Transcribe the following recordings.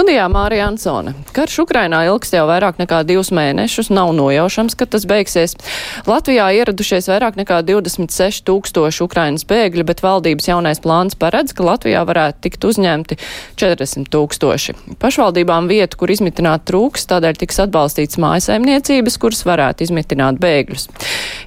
Studijā Mārija Ansone. Karš Ukrainā ilgst jau vairāk nekā divus mēnešus, nav nojaušams, kad tas beigsies. Latvijā ieradušies vairāk nekā 26 tūkstoši Ukrainas bēgļi, bet valdības jaunais plāns paredz, ka Latvijā varētu tikt uzņemti 40 tūkstoši. Pašvaldībām vietu, kur izmitināt trūks, tādēļ tiks atbalstīts mājasaimniecības, kuras varētu izmitināt bēgļus.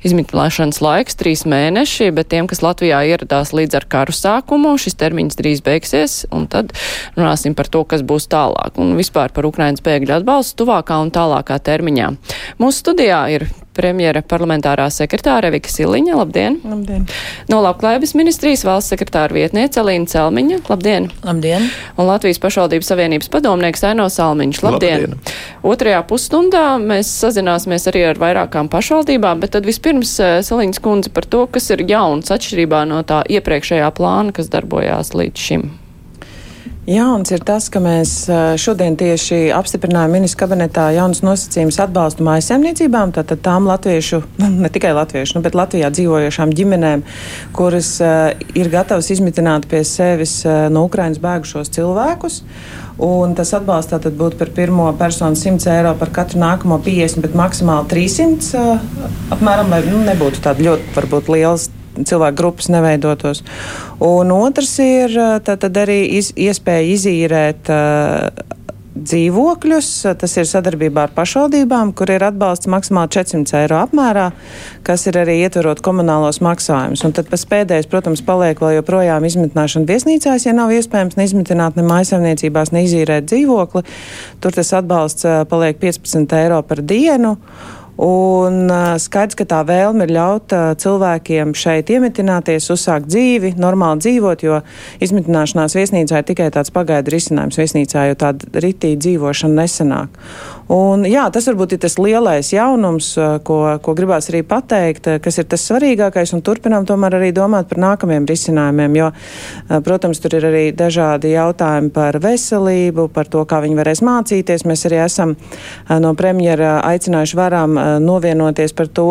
Izmitināšanas laiks trīs mēneši, bet tiem, kas Latvijā ieradās līdz ar karu sākumu, šis termiņš drīz beigsies, un tad runāsim par to, kas būs tālāk un vispār par Ukrainas bēgļu atbalstu tuvākā un tālākā termiņā. Mūsu studijā ir premjera parlamentārā sekretāra Evika Siliņa. Labdien! Labdien! No Labklājības ministrijas valsts sekretāra vietniece Elīna Celmiņa. Labdien! Labdien! Un Latvijas pašvaldības savienības padomnieks Aino Salmiņš. Labdien! Labdien. Otrajā pusstundā mēs sazināsimies arī ar vairākām pašvaldībām, bet tad vispirms eh, Siliņas kundze par to, kas ir jauns atšķirībā no tā iepriekšējā plāna, kas darbojās līdz šim. Jauns ir tas, ka mēs šodien tieši apstiprinājām ministru kabinetā jaunas nosacījumus atbalstu mājasemniecībām, tātad tām latviešu, nu, ne tikai latviešu, nu, bet Latvijā dzīvojošām ģimenēm, kuras uh, ir gatavas izmitināt pie sevis uh, no Ukrainas bēgušos cilvēkus. Un tas atbalsts tātad būtu par pirmo personu 100 eiro par katru nākamo 50, bet maksimāli 300 uh, apmēram, lai nu, nebūtu tāda ļoti varbūt liels cilvēku grupas neveidotos. Un otrs ir tad arī iz, iespēja izīrēt uh, dzīvokļus. Tas ir sadarbībā ar pašvaldībām, kur ir atbalsts maksimāli 400 eiro apmērā, kas ir arī ietverot komunālos maksājumus. Un tad pēdējais, protams, paliek vēl joprojām izmitināšana viesnīcās, ja nav iespējams neizmitināt ne mājasemniecībās, ne izīrēt dzīvokli. Tur tas atbalsts paliek 15 eiro par dienu. Un skaidrs, ka tā vēlme ir ļaut cilvēkiem šeit iemitināties, uzsākt dzīvi, normāli dzīvot, jo izmitināšanās viesnīcā ir tikai tāds pagaidu risinājums viesnīcā, jo tāda ritī dzīvošana nesanāk. Un, jā, tas varbūt ir tas lielais jaunums, ko, ko gribās arī pateikt, kas ir tas svarīgākais, un turpinām tomēr arī domāt par nākamajiem risinājumiem, jo, protams, tur ir arī dažādi jautājumi par veselību, par to, kā viņi varēs mācīties. Mēs arī esam no premjera aicinājuši varam novienoties par to,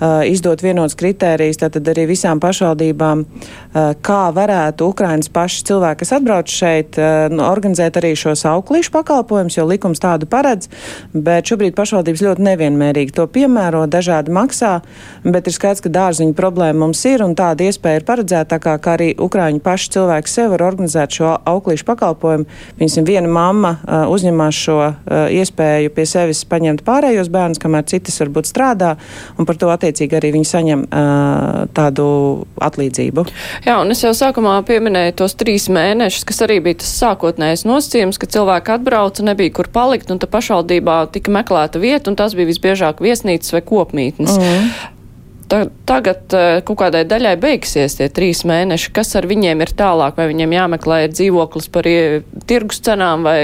izdot vienots kritērijs, tātad arī visām pašvaldībām, kā varētu Ukrainas paši cilvēki, kas atbrauc šeit, organizēt arī šos auklīšu pakalpojumus, jo likums tādu paredz, bet šobrīd pašvaldības ļoti nevienmērīgi to piemēro, dažādi maksā, bet ir skaidrs, ka dārziņu problēma mums ir un tāda iespēja ir paredzēta, kā, kā arī Ukraiņu paši cilvēki sev var organizēt šo auklīšu pakalpojumu. Viņas viena mamma uzņemās šo iespēju pie sevis paņemt pārējos bērnus, kamēr citas varbūt strādā, un par to attiecīgi arī viņi saņem uh, tādu atlīdzību. Jā, un es jau sākumā pieminēju tos trīs mēnešus, kas arī bija tas sākotnējais nosacījums, ka cilvēki atbrauca, nebija kur palikt, un ta pašvaldībā tika meklēta vieta, un tas bija visbiežāk viesnīcas vai kopmītnes. Mm. Ta, tagad kaut kādai daļai beigsies tie trīs mēneši. Kas ar viņiem ir tālāk? Vai viņiem jāmeklē dzīvoklis par tirgus cenām vai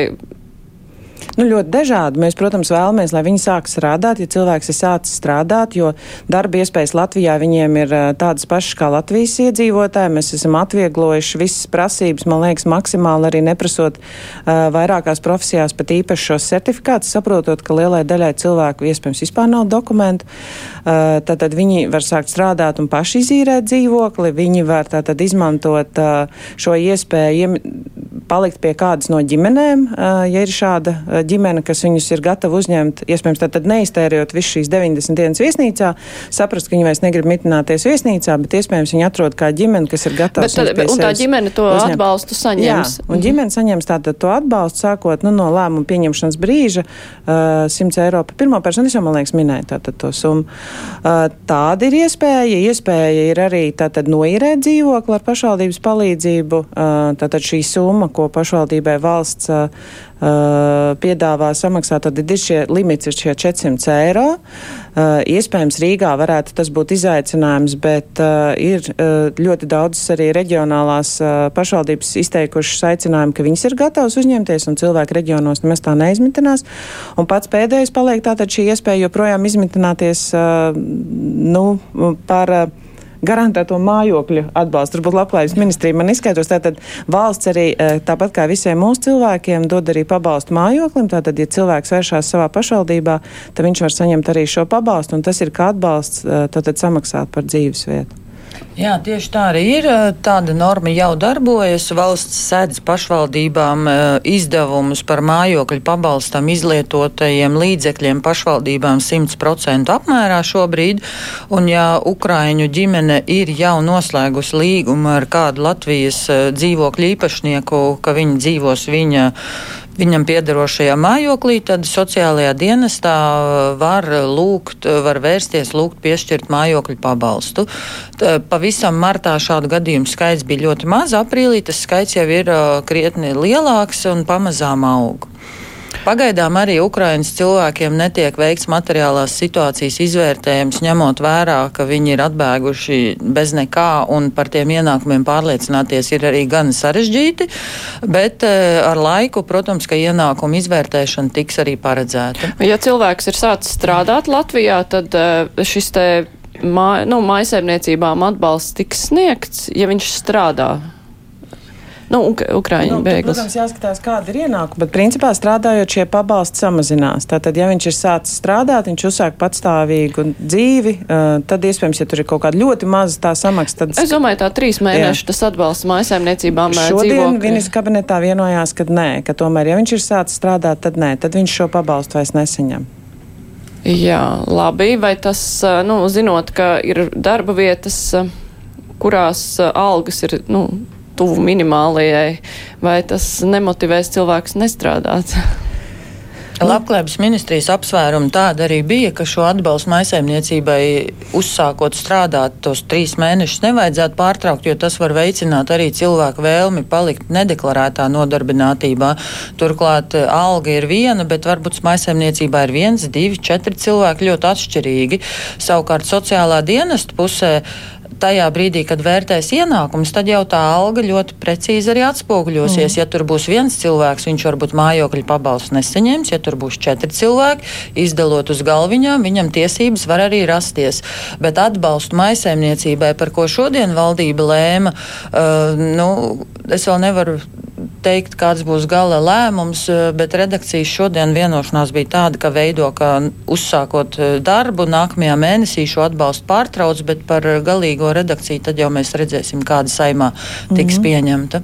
Nu, ļoti dažādi. Mēs, protams, vēlamies, lai viņi sāk strādāt, ja cilvēks ir sācis strādāt, jo darba iespējas Latvijā viņiem ir tādas pašas kā Latvijas iedzīvotāji. Mēs esam atvieglojuši visas prasības, man liekas, maksimāli arī neprasot uh, vairākās profesijās pat īpaši šos certifikātus, saprotot, ka lielai daļai cilvēku iespējams vispār nav dokumentu. Uh, tātad viņi var sākt strādāt un paši izīrēt dzīvokli, viņi var tātad izmantot uh, šo iespēju palikt pie kādas no ģimenēm, ja ir šāda ģimene, kas viņus ir gatava uzņemt, iespējams, tad neiztērējot visu šīs 90 dienas viesnīcā, saprast, ka viņi vairs negrib mitināties viesnīcā, bet iespējams viņi atrod kā ģimeni, kas ir gatava. Bet, tad, un tā ģimene to uzņemt. atbalstu saņems. Jā, un ģimene saņems tātad to atbalstu sākot nu, no lēmuma pieņemšanas brīža uh, 100 eiro par pirmo personu. Es jau, man liekas, minēju tātad to summu. Uh, tāda ir iespēja. Iespēja ir arī tātad noīrēt dzīvokli ar pašvaldības palīdzību. Uh, tātad šī summa, ko pašvaldībai valsts uh, piedāvā samaksāt, tad ir šie limits ir šie 400 eiro. Uh, iespējams, Rīgā varētu tas būt izaicinājums, bet uh, ir uh, ļoti daudz arī reģionālās uh, pašvaldības izteikušas aicinājumu, ka viņas ir gatavas uzņemties un cilvēki reģionos nemaz tā neizmitinās. Un pats pēdējais paliek tātad šī iespēja joprojām izmitināties uh, nu, par. Garantēto mājokļu atbalstu. Turbūt labklājības ministrija man izskaitos, tātad valsts arī tāpat kā visiem mūsu cilvēkiem dod arī pabalstu mājoklim. Tātad, ja cilvēks vēršās savā pašvaldībā, tad viņš var saņemt arī šo pabalstu, un tas ir kā atbalsts tātad samaksāt par dzīves vietu. Jā, tieši tā arī ir. Tāda norma jau darbojas. Valsts sēdz pašvaldībām izdevumus par mājokļu pabalstam izlietotajiem līdzekļiem pašvaldībām 100% apmērā šobrīd. Un ja Ukraiņu ģimene ir jau noslēgusi līgumu ar kādu Latvijas dzīvokļu īpašnieku, ka viņi dzīvos viņa viņam piederošajā mājoklī, tad sociālajā dienestā var lūgt, var vērsties, lūgt piešķirt mājokļu pabalstu. Pavisam martā šādu gadījumu skaits bija ļoti maz, aprīlī tas skaits jau ir krietni lielāks un pamazām aug. Pagaidām arī Ukrainas cilvēkiem netiek veikts materiālās situācijas izvērtējums, ņemot vērā, ka viņi ir atbēguši bez nekā un par tiem ienākumiem pārliecināties ir arī gan sarežģīti, bet eh, ar laiku, protams, ka ienākumu izvērtēšana tiks arī paredzēta. Ja cilvēks ir sācis strādāt Latvijā, tad eh, šis te mā, nu, maisaimniecībām atbalsts tiks sniegts, ja viņš strādā nu, Ukraiņu nu, bēglis. Protams, jāskatās, kāda ir ienākuma, bet principā strādājot šie pabalsti samazinās. Tātad, ja viņš ir sācis strādāt, viņš uzsāk patstāvīgu dzīvi, tad iespējams, ja tur ir kaut kāda ļoti maza tā samaksa, tad. Es domāju, tā trīs mēneši jā. tas atbalsts mājasēmniecībām. Šodien viņas kabinetā vienojās, ka nē, ka tomēr, ja viņš ir sācis strādāt, tad nē, tad viņš šo pabalstu vairs nesaņem. Jā, labi, vai tas, nu, zinot, ka ir darba vietas, kurās algas ir, nu, tuvu minimālajai, vai tas nemotivēs cilvēkus nestrādāt? Labklājības ministrijas apsvērumi tāda arī bija, ka šo atbalstu maisaimniecībai uzsākot strādāt tos trīs mēnešus nevajadzētu pārtraukt, jo tas var veicināt arī cilvēku vēlmi palikt nedeklarētā nodarbinātībā. Turklāt eh, alga ir viena, bet varbūt maisaimniecībā ir viens, divi, četri cilvēki ļoti atšķirīgi. Savukārt sociālā dienesta pusē tajā brīdī, kad vērtēs ienākumus, tad jau tā alga ļoti precīzi arī atspoguļosies. Mm. Ja tur būs viens cilvēks, viņš varbūt mājokļu pabalstu nesaņems, ja tur būs četri cilvēki, izdalot uz galviņām, viņam tiesības var arī rasties. Bet atbalstu maisaimniecībai, par ko šodien valdība lēma, uh, nu, es vēl nevaru teikt, kāds būs gala lēmums, uh, bet redakcijas šodien vienošanās bija tāda, ka veido, ka uzsākot uh, darbu nākamajā mēnesī šo atbalstu pārtrauc, bet par galīgo redakciju, tad jau mēs redzēsim, kāda saimā tiks mm -hmm. pieņemta.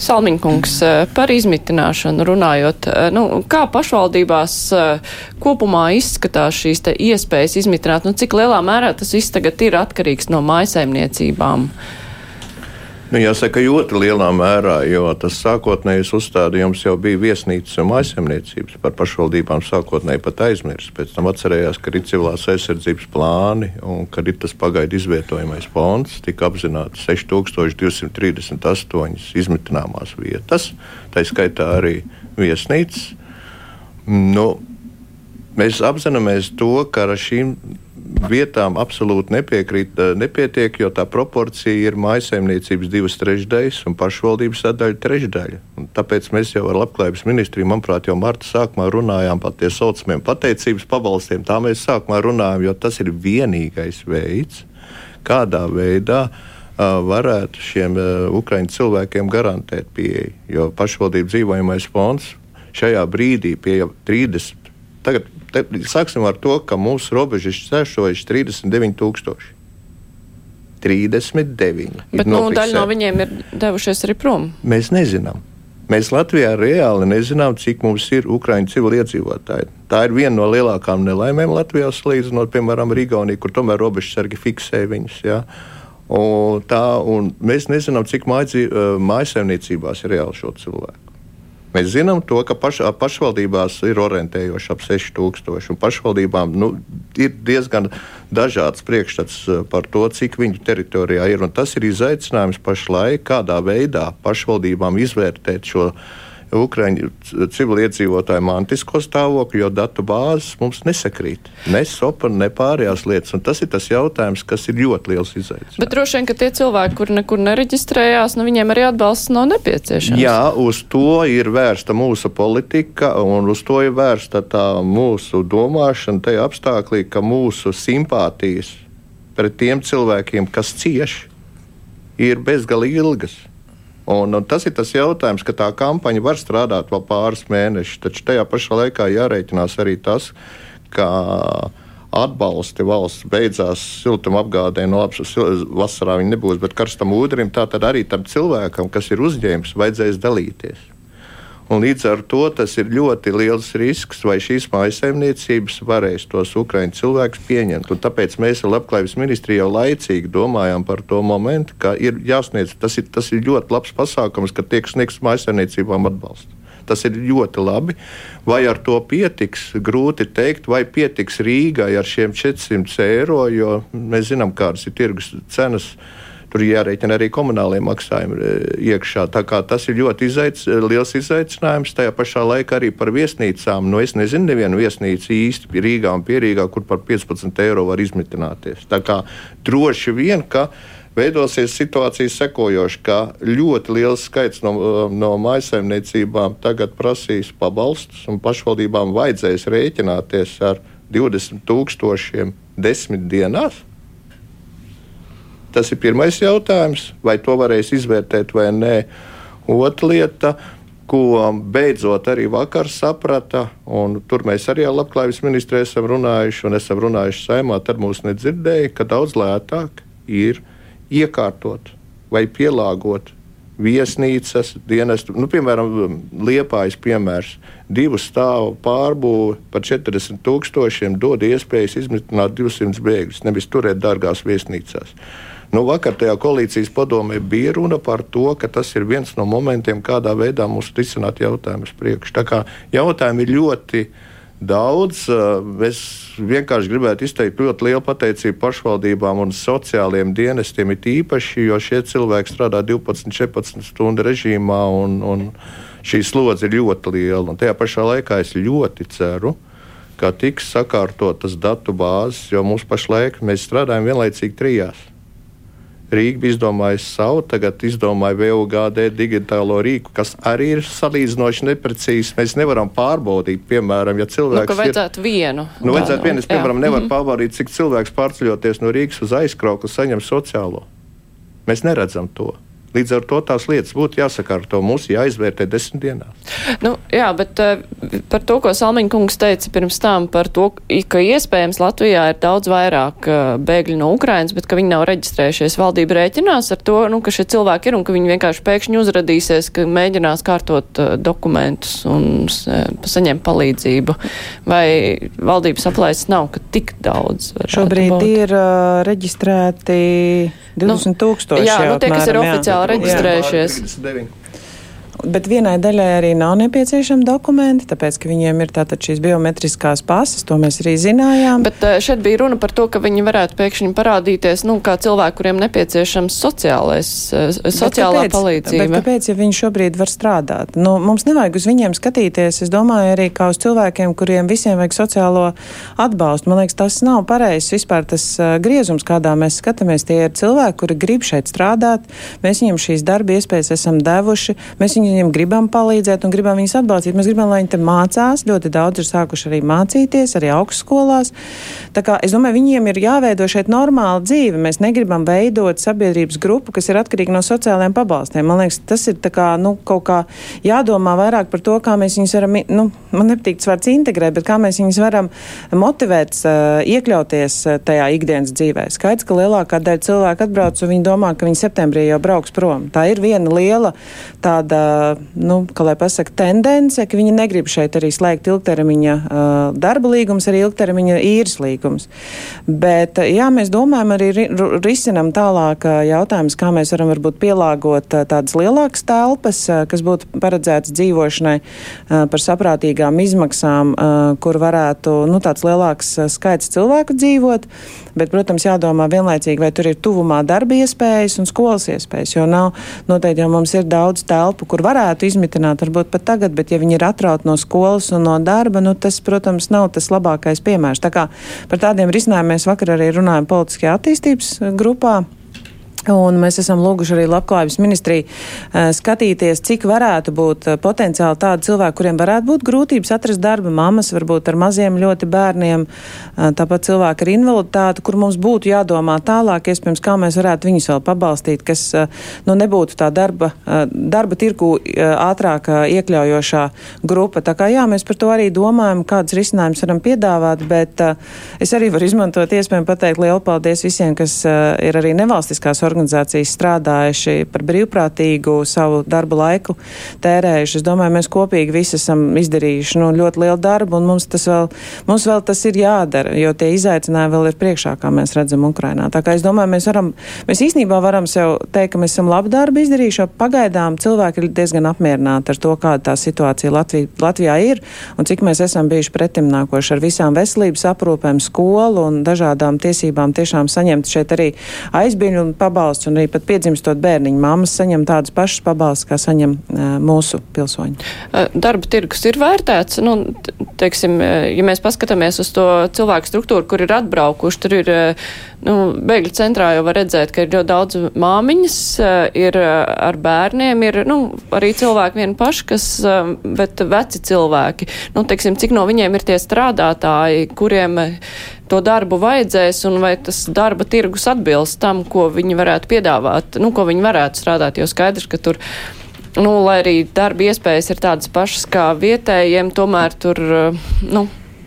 Salmiņkungs, eh, par izmitināšanu runājot, eh, nu, kā pašvaldībās eh, kopumā izskatās šīs iespējas izmitināt, nu, cik lielā mērā tas viss tagad ir atkarīgs no mājasaimniecībām? Nu, jāsaka, ļoti lielā mērā, jo tas sākotnējais uzstādījums jau bija viesnīcas un mājasemniecības par pašvaldībām sākotnēji pat aizmirst. Pēc tam atcerējās, ka ir civilās aizsardzības plāni un ka ir tas pagaidu izvietojamais fonds, tika apzināti 6238 izmitināmās vietas, tā skaitā arī viesnīcas. Nu, mēs apzināmies to, ka ar šīm vietām absolūti nepiekrīt, eh, nepietiek, jo tā proporcija ir maisaimniecības divas trešdaļas un pašvaldības sadaļa trešdaļa. Un tāpēc mēs jau ar Labklājības ministriju, manuprāt, jau marta sākumā runājām par tiem saucamiem pateicības pabalstiem. Tā mēs sākumā runājām, jo tas ir vienīgais veids, kādā veidā varētu šiem ukraiņu cilvēkiem garantēt pieeju. Jo pašvaldību dzīvojamais fonds šajā brīdī pie 30. Tagad te, sāksim ar to, ka mūsu robeža ir šķērsojuši 39,000. 39. Bet nu, daļa no viņiem ir devušies arī prom. Mēs nezinām. Mēs Latvijā reāli nezinām, cik mums ir Ukrāņu civiliedzīvotāji. Tā ir viena no lielākām nelaimēm Latvijā, salīdzinot, piemēram, ar Igauniju, kur tomēr robežsargi fiksē viņus. Ja? Un tā, un mēs nezinām, cik mājsaimniecībās ir reāli šo cilvēku. Mēs zinām, to, ka paš, pašvaldībās ir orientējoši ap 6000. Pašvaldībām nu, ir diezgan dažāds priekšstats eh, par to, cik viņu teritorijā ir. Tas ir izaicinājums pašlaik, kādā veidā pašvaldībām izvērtēt šo Ukraiņu civiliedzīvotāju mantisko stāvokli, jo datu bāzes mums nesakrīt. Ne sopa, ne pārējās lietas. Un tas ir tas jautājums, kas ir ļoti liels izaicinājums. Bet droši vien, ka tie cilvēki, kur nekur nereģistrējās, nu viņiem arī atbalsts nav nepieciešams. Jā, uz to ir vērsta mūsu politika un uz to ir vērsta tā mūsu domāšana tajā apstāklī, ka mūsu simpātijas pret tiem cilvēkiem, kas cieš, ir bezgalīgi ilgas. Un, un tas ir tas jautājums, ka tā kampaņa var strādāt vēl pāris mēnešus, taču tajā pašā laikā jārēķinās arī tas, ka atbalsti valsts beidzās siltumapgādē, no labs vasarā viņi nebūs, bet karstam ūdenim, tā tad arī tam cilvēkam, kas ir uzņēmis, vajadzēs dalīties. Un līdz ar to tas ir ļoti liels risks, vai šīs mājsaimniecības varēs tos ukraiņu cilvēkus pieņemt. Un tāpēc mēs ar Labklājības ministriju jau laicīgi domājām par to momentu, ka ir jāsniedz, tas ir, tas ir ļoti labs pasākums, ka tiek sniegts mājsaimniecībām atbalsts. Tas ir ļoti labi. Vai ar to pietiks? Grūti pateikt, vai pietiks Rīgai ar šiem 400 eiro, jo mēs zinām, kādas ir tirgus cenas. Tur jārēķina arī komunālie maksājumi e, iekšā. Tas ir ļoti izaic, liels izaicinājums. Tajā pašā laikā arī par viesnīcām. Nu, es nezinu, nevienu viesnīcu īsti Rīgā un Pierīgā, kur par 15 eiro var izmitināties. Tā kā droši vien, ka veidosies situācija sekojoša, ka ļoti liels skaits no, no maisaimniecībām tagad prasīs pabalstus, un pašvaldībām vajadzēs rēķināties ar 20 tūkstošiem desmit dienās. Tas ir pirmais jautājums, vai to varēs izvērtēt vai nē. Otra lieta, ko beidzot arī vakar saprata, un tur mēs arī ar Labklājības ministru esam runājuši, un esam runājuši saimā, tad mūs nedzirdēja, ka daudz lētāk ir iekārtot vai pielāgot viesnīcas, dienestu. Nu, piemēram, Liepājas piemērs. Divu stāvu pārbūve par 40 tūkstošiem dod iespējas izmitināt 200 bēgļus, nevis turēt dārgās viesnīcās. Nu, vakar tajā koalīcijas padomē bija runa par to, ka tas ir viens no momentiem, kādā veidā mums risināt jautājumus priekš. Tā kā jautājumi ir ļoti daudz. Es vienkārši gribētu izteikt ļoti lielu pateicību pašvaldībām un sociālajiem dienestiem, it īpaši, jo šie cilvēki strādā 12, 14 stundu režīmā, un, un šī slodze ir ļoti liela. Un tajā pašā laikā es ļoti ceru, ka tiks sakārtotas datu bāzes, jo mums pašlaik mēs strādājam vienlaicīgi trijās. Rīga bija izdomājusi savu, tagad izdomāja VOGD digitālo rīku, kas arī ir salīdzinoši neprecīzs. Mēs nevaram pārbaudīt, piemēram, ja cilvēks. Nu, vajadzētu ir, vienu. Nu, vajadzētu vienu. Es, piemēram, nevaru mm -hmm. pārbaudīt, cik cilvēks pārceļoties no Rīgas uz aizkraukli saņem sociālo. Mēs neredzam to. Līdz ar to tās lietas būtu jāsakārto. Mums jāizvērtē desmit dienās. Nu, jā, bet uh, par to, ko Salmiņa kungs teica pirms tam, par to, ka iespējams Latvijā ir daudz vairāk uh, bēgļu no Ukrainas, bet ka viņi nav reģistrējušies. Valdība rēķinās ar to, nu, ka šie cilvēki ir un ka viņi vienkārši pēkšņi uzradīsies, ka mēģinās kārtot uh, dokumentus un saņemt palīdzību. Vai valdības aplēses nav, ka tik daudz? Šobrīd būt? ir uh, reģistrēti 20 nu, tūkstoši. Jā, nu, tie, kas ir oficiāli reģistrējušies. Jā. Bet vienai daļai arī nav nepieciešami dokumenti, tāpēc, ka viņiem ir tātad šīs biometriskās pases, to mēs arī zinājām. Bet eh, šeit bija runa par to, ka viņi varētu pēkšņi parādīties, nu, kā cilvēki, kuriem nepieciešams sociālais, eh, sociālā bet kāpēc, palīdzība. Bet kāpēc, ja viņi šobrīd var strādāt? Nu, mums nevajag uz viņiem skatīties, es domāju, arī kā uz cilvēkiem, kuriem visiem vajag sociālo atbalstu. Man liekas, tas nav pareizs vispār tas uh, griezums, kādā mēs skatāmies. Tie ir cilvēki, kuri grib šeit strādāt, mēs viņiem šīs darba iespējas esam devuši, mēs viņu viņiem gribam palīdzēt un gribam viņus atbalstīt. Mēs gribam, lai viņi te mācās. Ļoti daudz ir sākuši arī mācīties, arī augstskolās. Tā kā es domāju, viņiem ir jāveido šeit normāla dzīve. Mēs negribam veidot sabiedrības grupu, kas ir atkarīga no sociālajiem pabalstiem. Man liekas, tas ir kā, nu, kaut kā jādomā vairāk par to, kā mēs viņus varam, nu, man nepatīk tas vārds integrēt, bet kā mēs viņus varam motivēt, iekļauties tajā ikdienas dzīvē. Skaidrs, ka lielākā daļa cilvēku atbrauc un viņi domā, ka viņi septembrī jau brauks prom. Tā ir viena liela tāda nu, kā lai pasaka, tendence, ka viņi negrib šeit arī slēgt ilgtermiņa uh, darba līgums, arī ilgtermiņa īres līgums. Bet, jā, mēs domājam arī risinam tālāk jautājumus, kā mēs varam varbūt pielāgot tādas lielākas telpas, kas būtu paredzētas dzīvošanai par saprātīgām izmaksām, kur varētu, nu, tāds lielāks skaits cilvēku dzīvot. Bet, protams, jādomā vienlaicīgi, vai tur ir tuvumā darba iespējas un skolas iespējas, jo nav noteikti jau mums ir daudz telpu, kur varētu izmitināt, varbūt pat tagad, bet ja viņi ir atrauti no skolas un no darba, nu, tas, protams, nav tas labākais piemērs. Tā kā par tādiem risinājumiem mēs vakar arī runājam politiskajā attīstības grupā. Un mēs esam lūguši arī Labklājības ministriju uh, skatīties, cik varētu būt uh, potenciāli tādi cilvēki, kuriem varētu būt grūtības atrast darba, mammas varbūt ar maziem ļoti bērniem, uh, tāpat cilvēki ar invaliditāti, kur mums būtu jādomā tālāk, iespējams, kā mēs varētu viņus vēl pabalstīt, kas nu, nebūtu tā darba, darba tirku ātrāk iekļaujošā grupa. Tā kā jā, mēs par to arī domājam, kādas risinājumus varam piedāvāt, bet es arī varu izmantot iespēju pateikt lielu paldies visiem, kas ir arī nevalstiskās organizācijas organizācijas strādājuši par brīvprātīgu savu darbu laiku tērējuši. Es domāju, mēs kopīgi visi esam izdarījuši nu, ļoti lielu darbu, un mums tas vēl, mums vēl tas ir jādara, jo tie izaicinājumi vēl ir priekšā, kā mēs redzam Ukrainā. Tā kā es domāju, mēs varam, mēs īstenībā varam sev teikt, ka mēs esam labu darbu izdarījuši, jo pagaidām cilvēki ir diezgan apmierināti ar to, kāda tā situācija Latvijā, Latvijā ir, un cik mēs esam bijuši pretimnākoši ar visām veselības aprūpēm, skolu un dažādām tiesībām tiešām saņemt šeit arī aizbīņu un pabalstu pabalsts, un arī pat piedzimstot bērniņu mammas saņem tādas pašas pabalstus, kā saņem mūsu pilsoņi. Darba tirgus ir vērtēts, nu, teiksim, ja mēs paskatāmies uz to cilvēku struktūru, kur ir atbraukuši, tur ir, nu, bēgļu centrā jau var redzēt, ka ir ļoti daudz māmiņas, ir ar bērniem, ir, nu, arī cilvēki vien paši, kas, bet veci cilvēki, nu, teiksim, cik no viņiem ir tie strādātāji, kuriem to darbu vajadzēs un vai tas darba tirgus atbilst tam, ko viņi varētu piedāvāt, nu, ko viņi varētu strādāt, jo skaidrs, ka tur. Nu, lai arī darba iespējas ir tādas pašas kā vietējiem, tomēr tur, nu,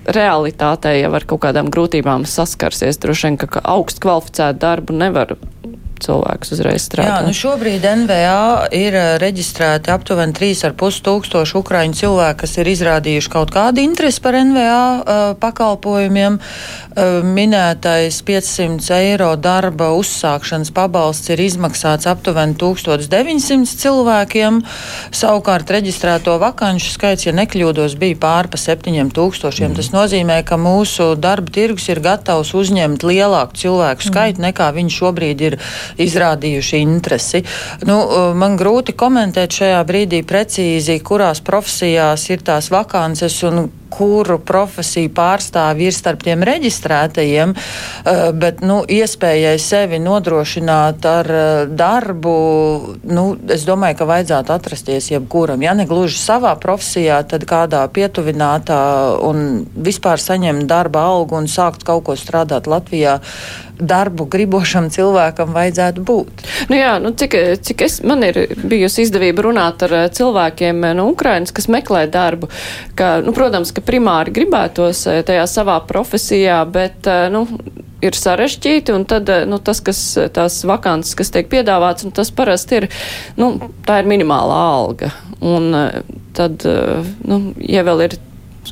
realitātē jau ar kaut kādām grūtībām saskarsies. Droši vien, ka augstu kvalificētu darbu nevar cilvēkus uzreiz strādā. Jā, nu šobrīd NVA ir eh, reģistrēti aptuveni 3,5 tūkstoši ukraiņu cilvēku, kas ir izrādījuši kaut kādu interesi par NVA uh, eh, pakalpojumiem. Uh, minētais 500 eiro darba uzsākšanas pabalsts ir izmaksāts aptuveni 1900 cilvēkiem. Savukārt reģistrēto vakanšu skaits, ja nekļūdos, bija pār pa 7000. Mm. Tas nozīmē, ka mūsu darba tirgus ir gatavs uzņemt lielāku cilvēku skaitu mm. nekā viņi šobrīd ir izrādījuši interesi. Nu, man grūti komentēt šajā brīdī precīzi, kurās profesijās ir tās vakances un kuru profesiju pārstāvji ir starp tiem reģistrētajiem, bet nu, iespējai sevi nodrošināt ar darbu, nu, es domāju, ka vajadzētu atrasties jebkuram. Ja ne gluži savā profesijā, tad kādā pietuvinātā un vispār saņemt darba algu un sākt kaut ko strādāt Latvijā darbu gribošam cilvēkam vajadzētu būt. Nu jā, nu cik, cik es, man ir bijusi izdevība runāt ar eh, cilvēkiem eh, no Ukrainas, kas meklē darbu, ka, nu, protams, ka primāri gribētos eh, tajā savā profesijā, bet, nu, ir sarežģīti, un tad, nu, tas, kas tās vakances, kas tiek piedāvāts, un tas parasti ir, nu, tā ir minimālā alga. Un tad, nu, ja vēl ir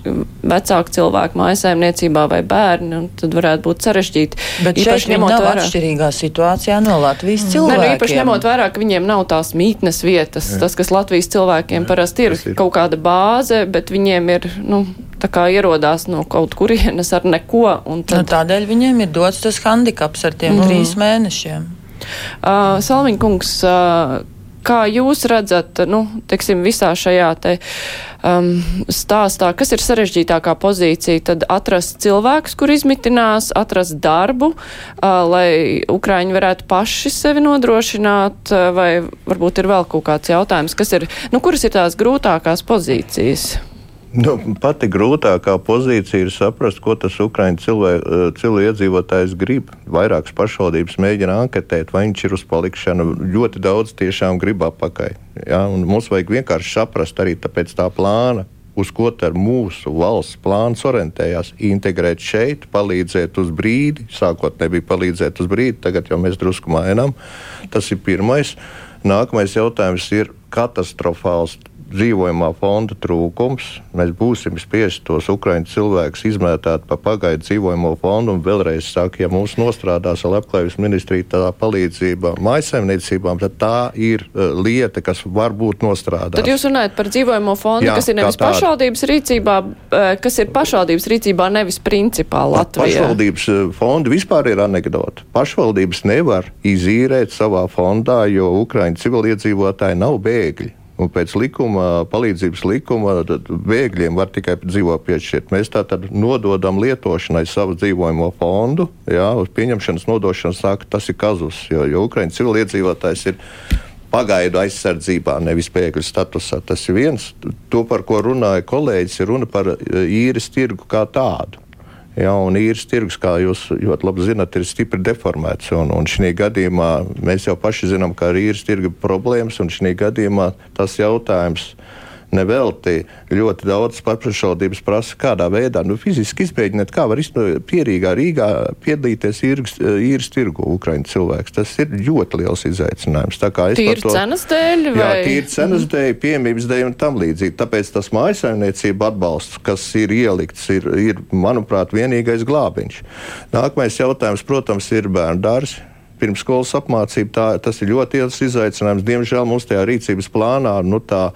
vecāku cilvēku mājasēmniecībā vai bērni, tad varētu būt sarežģīti. Bet īpaši ņemot vērā atšķirīgā situācijā no Latvijas mm. cilvēkiem. Ne, īpaši ņemot vērā, ka viņiem nav tās mītnes vietas, Jā. tas, kas Latvijas cilvēkiem Jā. parasti ir, ir kaut kāda bāze, bet viņiem ir, nu, tā kā ierodās no kaut kurienes ar neko. Tad... Nu, tādēļ viņiem ir dots tas handikaps ar tiem mm. trīs mēnešiem. Uh, Salmiņkungs, uh, kā jūs redzat, nu, teiksim, visā šajā te um, stāstā, kas ir sarežģītākā pozīcija, tad atrast cilvēkus, kur izmitinās, atrast darbu, uh, lai Ukraiņi varētu paši sevi nodrošināt, uh, vai varbūt ir vēl kaut kāds jautājums, kas ir, nu, kuras ir tās grūtākās pozīcijas? Nu, pati grūtākā pozīcija ir saprast, ko tas Ukraiņu cilvēku iedzīvotājs grib. Vairākas pašvaldības mēģina anketēt, vai viņš ir uz palikšanu. Ļoti daudz tiešām grib apakaļ. Ja? Mums vajag vienkārši saprast arī pēc tā plāna, uz ko tad mūsu valsts plāns orientējās. Integrēt šeit, palīdzēt uz brīdi, sākotnēji bija palīdzēt uz brīdi, tagad jau mēs drusku mainām. Tas ir pirmais. Nākamais jautājums ir katastrofāls dzīvojamā fonda trūkums. Mēs būsim spiesti tos ukraiņu cilvēkus izmētāt pa pagaidu dzīvojamo fondu. Un vēlreiz saku, ja mums nostrādās ar labklājības ministriju tā palīdzība maisaimniecībām, tad tā ir uh, lieta, kas var būt nostrādāta. Tad jūs runājat par dzīvojamo fondu, Jā, kas ir nevis pašvaldības rīcībā, uh, kas ir pašvaldības rīcībā, nevis principā Latvijā. Pašvaldības uh, fondi vispār ir anekdota. Pašvaldības nevar izīrēt savā fondā, jo ukraiņu civiliedzīvotāji nav bēgļi. Un pēc likuma, palīdzības likuma, bēgļiem var tikai dzīvot piešķirt. Mēs tātad nododam lietošanai savu dzīvojamo fondu. Jā, uz pieņemšanas nodošanu saka, tas ir kazus, jo, jo Ukraiņu civiliedzīvotājs ir pagaidu aizsardzībā, nevis bēgļu statusā. Tas ir viens. To, par ko runāja kolēģis, ir runa par īres tirgu kā tādu. Ja, un īres tirgus, kā jūs ļoti labi zinat, ir stipri deformēts. Un, un šī gadījumā mēs jau paši zinām, ka ir īres tirgus problēmas, un šī gadījumā tas jautājums ir nevelti ļoti daudz pašvaldības prasa, kādā veidā nu, fiziski izmēģināt, kā var pierīgā Rīgā piedalīties īres, īres tirgu Ukraiņu cilvēks. Tas ir ļoti liels izaicinājums. Tīri to, cenas dēļ? Vai? Jā, tīri cenas mm. dēļ, piemības dēļ un tam līdzīgi. Tāpēc tas mājasaimniecība atbalsts, kas ir ielikts, ir, ir manuprāt, vienīgais glābiņš. Nākamais jautājums, protams, ir bērnu dārzi pirmsskolas apmācība. Tā, tas ir ļoti liels izaicinājums. Diemžēl mums tajā rīcības plānā nu, tā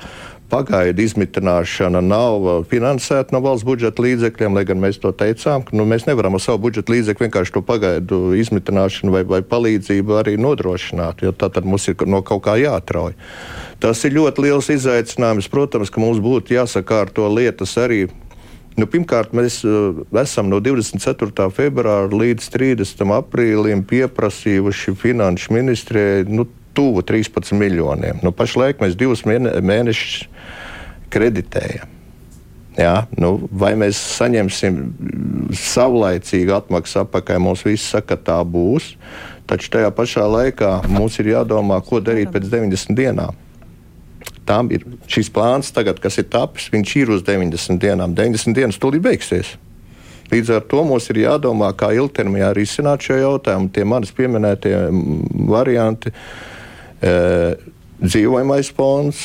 pagaidu izmitināšana nav uh, finansēta no valsts budžeta līdzekļiem, lai gan mēs to teicām, ka nu, mēs nevaram ar savu budžeta līdzekļu vienkārši to pagaidu izmitināšanu vai, vai palīdzību arī nodrošināt, jo tā tad mums ir no kaut kā jāatrauj. Tas ir ļoti liels izaicinājums. Protams, ka mums būtu jāsakārto lietas arī Nu, pirmkārt, mēs uh, esam no 24. februāra līdz 30. aprīlim pieprasījuši finanšu ministrijai nu, tuvu 13 miljoniem. Nu, pašlaik mēs divus mēnešus kreditējam. Jā, nu, vai mēs saņemsim savlaicīgu atmaksu atpakaļ? Mums viss saka, ka tā būs. Taču tajā pašā laikā mums ir jādomā, ko darīt pēc 90 dienām. Tām ir šis plāns, tagad, kas ir tapis, viņš ir uz 90 dienām. 90 dienas tūlīt beigsies. Līdz ar to mums ir jādomā, kā ilgtermiņā risināt šo jautājumu. Tie manis pieminētie varianti. Uh, dzīvojamais fonds,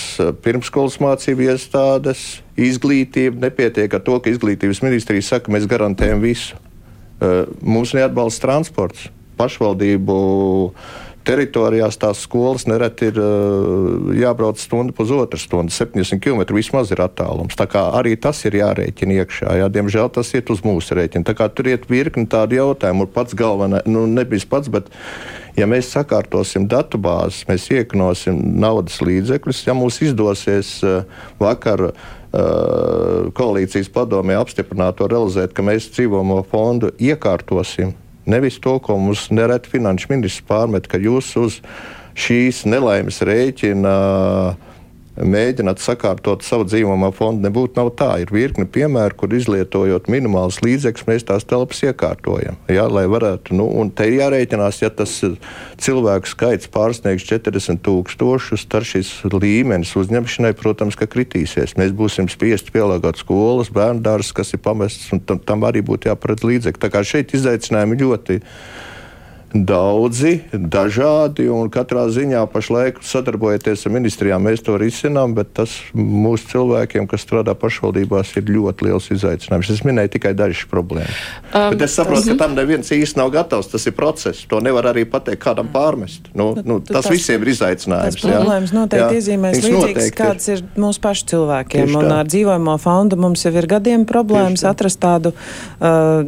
pirmskolas mācību iestādes, izglītība. Nepietiek ar to, ka izglītības ministrija saka, ka mēs garantējam visu. Mums neatbalsta transports, pašvaldību teritorijās tās skolas nereti ir uh, jābrauc stundu pusotru stundu, 70 km vismaz ir attālums. Tā kā arī tas ir jārēķina iekšā. Jā, diemžēl tas iet uz mūsu rēķina. Tā kā tur iet virkni tādu jautājumu, un pats galvenais, nu nebija pats, bet ja mēs sakārtosim datubāzes, mēs ieknosim naudas līdzekļus, ja mums izdosies uh, vakar uh, koalīcijas padomē apstiprināt to realizēt, ka mēs dzīvomo fondu iekārtosim Nevis to, ko mums nereti finanšu ministrs pārmet, ka jūs uz šīs nelaimes rēķina mēģināt sakārtot savu dzīvojamo fondu. Nebūtu nav tā. Ir virkni piemēru, kur izlietojot minimālus līdzekļus, mēs tās telpas iekārtojam. Jā, lai varētu, nu, un te jārēķinās, ja tas cilvēku skaits pārsniegs 40 tūkstošus, tad šis līmenis uzņemšanai, protams, ka kritīsies. Mēs būsim spiesti pielāgot skolas, bērnu dārzus, kas ir pamests, un tam, tam arī būtu jāparedz līdzekļi. Tā kā šeit izaicinājumi ļoti daudzi, dažādi, un katrā ziņā pašlaik sadarbojoties ar ministrijām, mēs to risinām, bet tas mūsu cilvēkiem, kas strādā pašvaldībās, ir ļoti liels izaicinājums. Es minēju tikai dažas problēmas. Um, bet es saprotu, tas... ka tam neviens īsti nav gatavs. Tas ir process. To nevar arī pateikt kādam pārmest. Nu, nu, tas, tas visiem ir izaicinājums. Tas problēmas noteikti jā. iezīmēs līdzīgas, kādas ir mūsu pašu cilvēkiem. Un ar dzīvojamo fondu mums jau ir gadiem problēmas atrast tādu uh,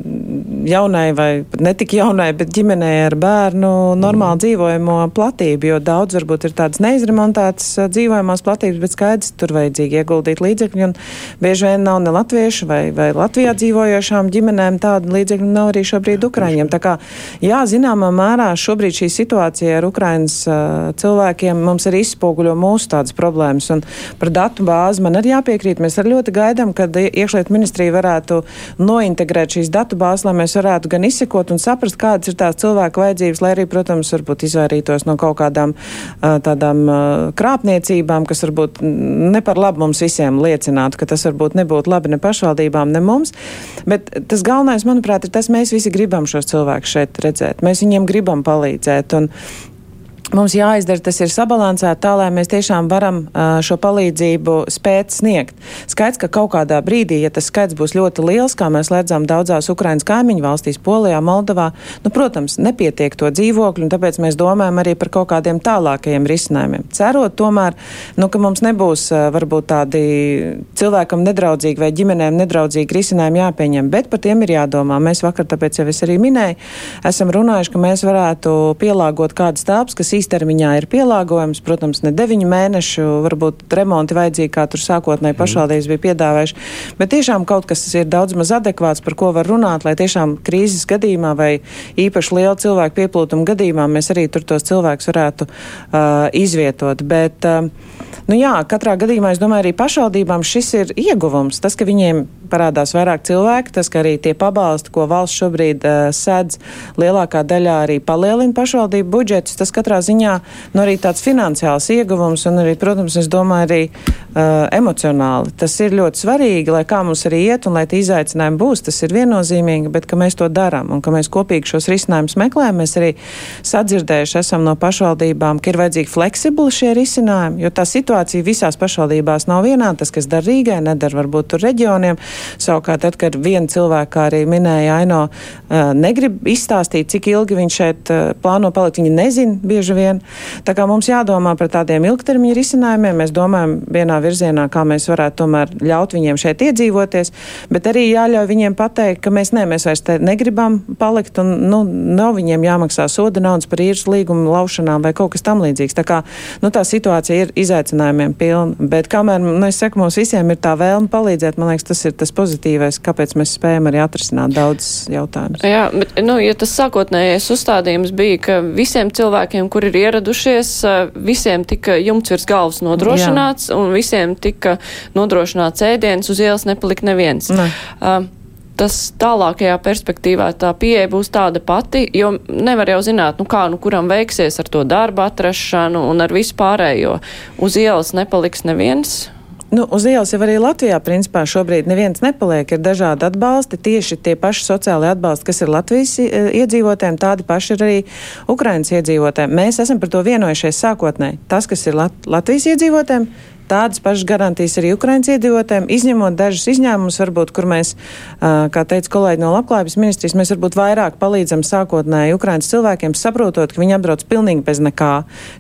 jaunai vai ne tik jaunai, bet ģimenei ar ar bērnu normālu mm. dzīvojamo platību, jo daudz varbūt ir tādas neizremontētas dzīvojamās platības, bet skaidrs, tur vajadzīgi ieguldīt līdzekļi, un bieži vien nav ne latviešu vai, vai Latvijā dzīvojošām ģimenēm tādu līdzekļu nav arī šobrīd Ukraiņiem. Tā kā, jā, zināmā mērā šobrīd šī situācija ar Ukrainas uh, cilvēkiem mums arī izspoguļo mūsu tādas problēmas, un par datu bāzi man arī jāpiekrīt. Mēs arī ļoti gaidām, kad iekšlietu ministrija varētu nointegrēt šīs datu bāzes, lai mēs varētu gan izsekot un saprast, kādas ir tās cilvēku vajadzības, lai arī, protams, varbūt izvairītos no kaut kādām tādām krāpniecībām, kas varbūt ne par labu mums visiem liecinātu, ka tas varbūt nebūtu labi ne pašvaldībām, ne mums. Bet tas galvenais, manuprāt, ir tas, mēs visi gribam šos cilvēkus šeit redzēt. Mēs viņiem gribam palīdzēt. Un, Mums jāizdara tas ir sabalansēt tā, lai mēs tiešām varam šo palīdzību spēt sniegt. Skaidrs, ka kaut kādā brīdī, ja tas skaits būs ļoti liels, kā mēs redzam daudzās Ukrainas kaimiņu valstīs, Polijā, Moldovā, nu, protams, nepietiek to dzīvokļu, un tāpēc mēs domājam arī par kaut kādiem tālākajiem risinājumiem. Cerot tomēr, nu, ka mums nebūs varbūt tādi cilvēkam nedraudzīgi vai ģimenēm nedraudzīgi risinājumi jāpieņem, bet par tiem ir jādomā. Mēs vakar, tāpēc jau es arī minēju, esam runājuši, ka mēs varētu pielāgot kādas tāpas, kas īstermiņā ir pielāgojums. Protams, ne deviņu mēnešu, varbūt remonti vajadzīgi, kā tur sākotnēji pašvaldības bija piedāvājuši, bet tiešām kaut kas ir daudz maz adekvāts, par ko var runāt, lai tiešām krīzes gadījumā vai īpaši liela cilvēku pieplūtuma gadījumā mēs arī tur tos cilvēkus varētu uh, izvietot. Bet, uh, Nu jā, katrā gadījumā es domāju, arī pašvaldībām šis ir ieguvums. Tas, ka viņiem parādās vairāk cilvēku, tas, ka arī tie pabalsti, ko valsts šobrīd uh, sedz, lielākā daļā arī palielina pašvaldību budžetus, tas katrā ziņā nu, arī tāds finansiāls ieguvums un arī, protams, es domāju, arī uh, emocionāli. Tas ir ļoti svarīgi, lai kā mums arī iet un lai tie izaicinājumi būs, tas ir viennozīmīgi, bet ka mēs to darām un ka mēs kopīgi šos risinājumus meklējam. Mēs arī sadzirdējuši esam no pašvaldībām, ka ir vajadzīgi fleksibli šie risinājumi, jo tā situācija visās pašvaldībās nav vienāda. Tas, kas dar Rīgai, nedara varbūt tur reģioniem. Savukārt, tad, kad viena cilvēka, kā arī minēja Aino, negrib izstāstīt, cik ilgi viņš šeit plāno palikt, viņi nezina bieži vien. Tā kā mums jādomā par tādiem ilgtermiņa risinājumiem, mēs domājam vienā virzienā, kā mēs varētu tomēr ļaut viņiem šeit iedzīvoties, bet arī jāļauj viņiem pateikt, ka mēs ne, mēs vairs te negribam palikt un, nu, nav viņiem jāmaksā soda naudas par īres līgumu laušanām vai kaut kas tam līdzīgs. Tā kā, nu, tā situācija ir izaicinājumiem pilna, bet kamēr, nu, es saku, mums visiem ir tā vēlme palīdzēt, man liekas, tas ir tas pozitīvais, kāpēc mēs spējam arī atrisināt daudz jautājumus. Jā, bet, nu, ja tas sākotnējais uzstādījums bija, ka visiem cilvēkiem, kur ir ieradušies, visiem tika jumts virs galvas nodrošināts Jā. un visiem tika nodrošināts ēdiens, uz ielas nepalika neviens. Ne. Uh, tas tālākajā perspektīvā tā pieeja būs tāda pati, jo nevar jau zināt, nu kā, nu kuram veiksies ar to darbu atrašanu un ar visu pārējo. Uz ielas nepaliks neviens. Nu, uz ielas jau arī Latvijā, principā, šobrīd neviens nepaliek. Ir dažādi atbalsti, tieši tie paši sociālai atbalsti, kas ir Latvijas e, iedzīvotājiem, tādi paši ir arī Ukrainas iedzīvotājiem. Mēs esam par to vienojušies sākotnēji. Tas, kas ir Lat Latvijas iedzīvotājiem, tādas pašas garantijas arī Ukraiņas iedzīvotājiem, izņemot dažus izņēmumus, varbūt, kur mēs, kā teica kolēģi no Labklājības ministrijas, mēs varbūt vairāk palīdzam sākotnēji Ukraiņas cilvēkiem, saprotot, ka viņi atbrauc pilnīgi bez nekā.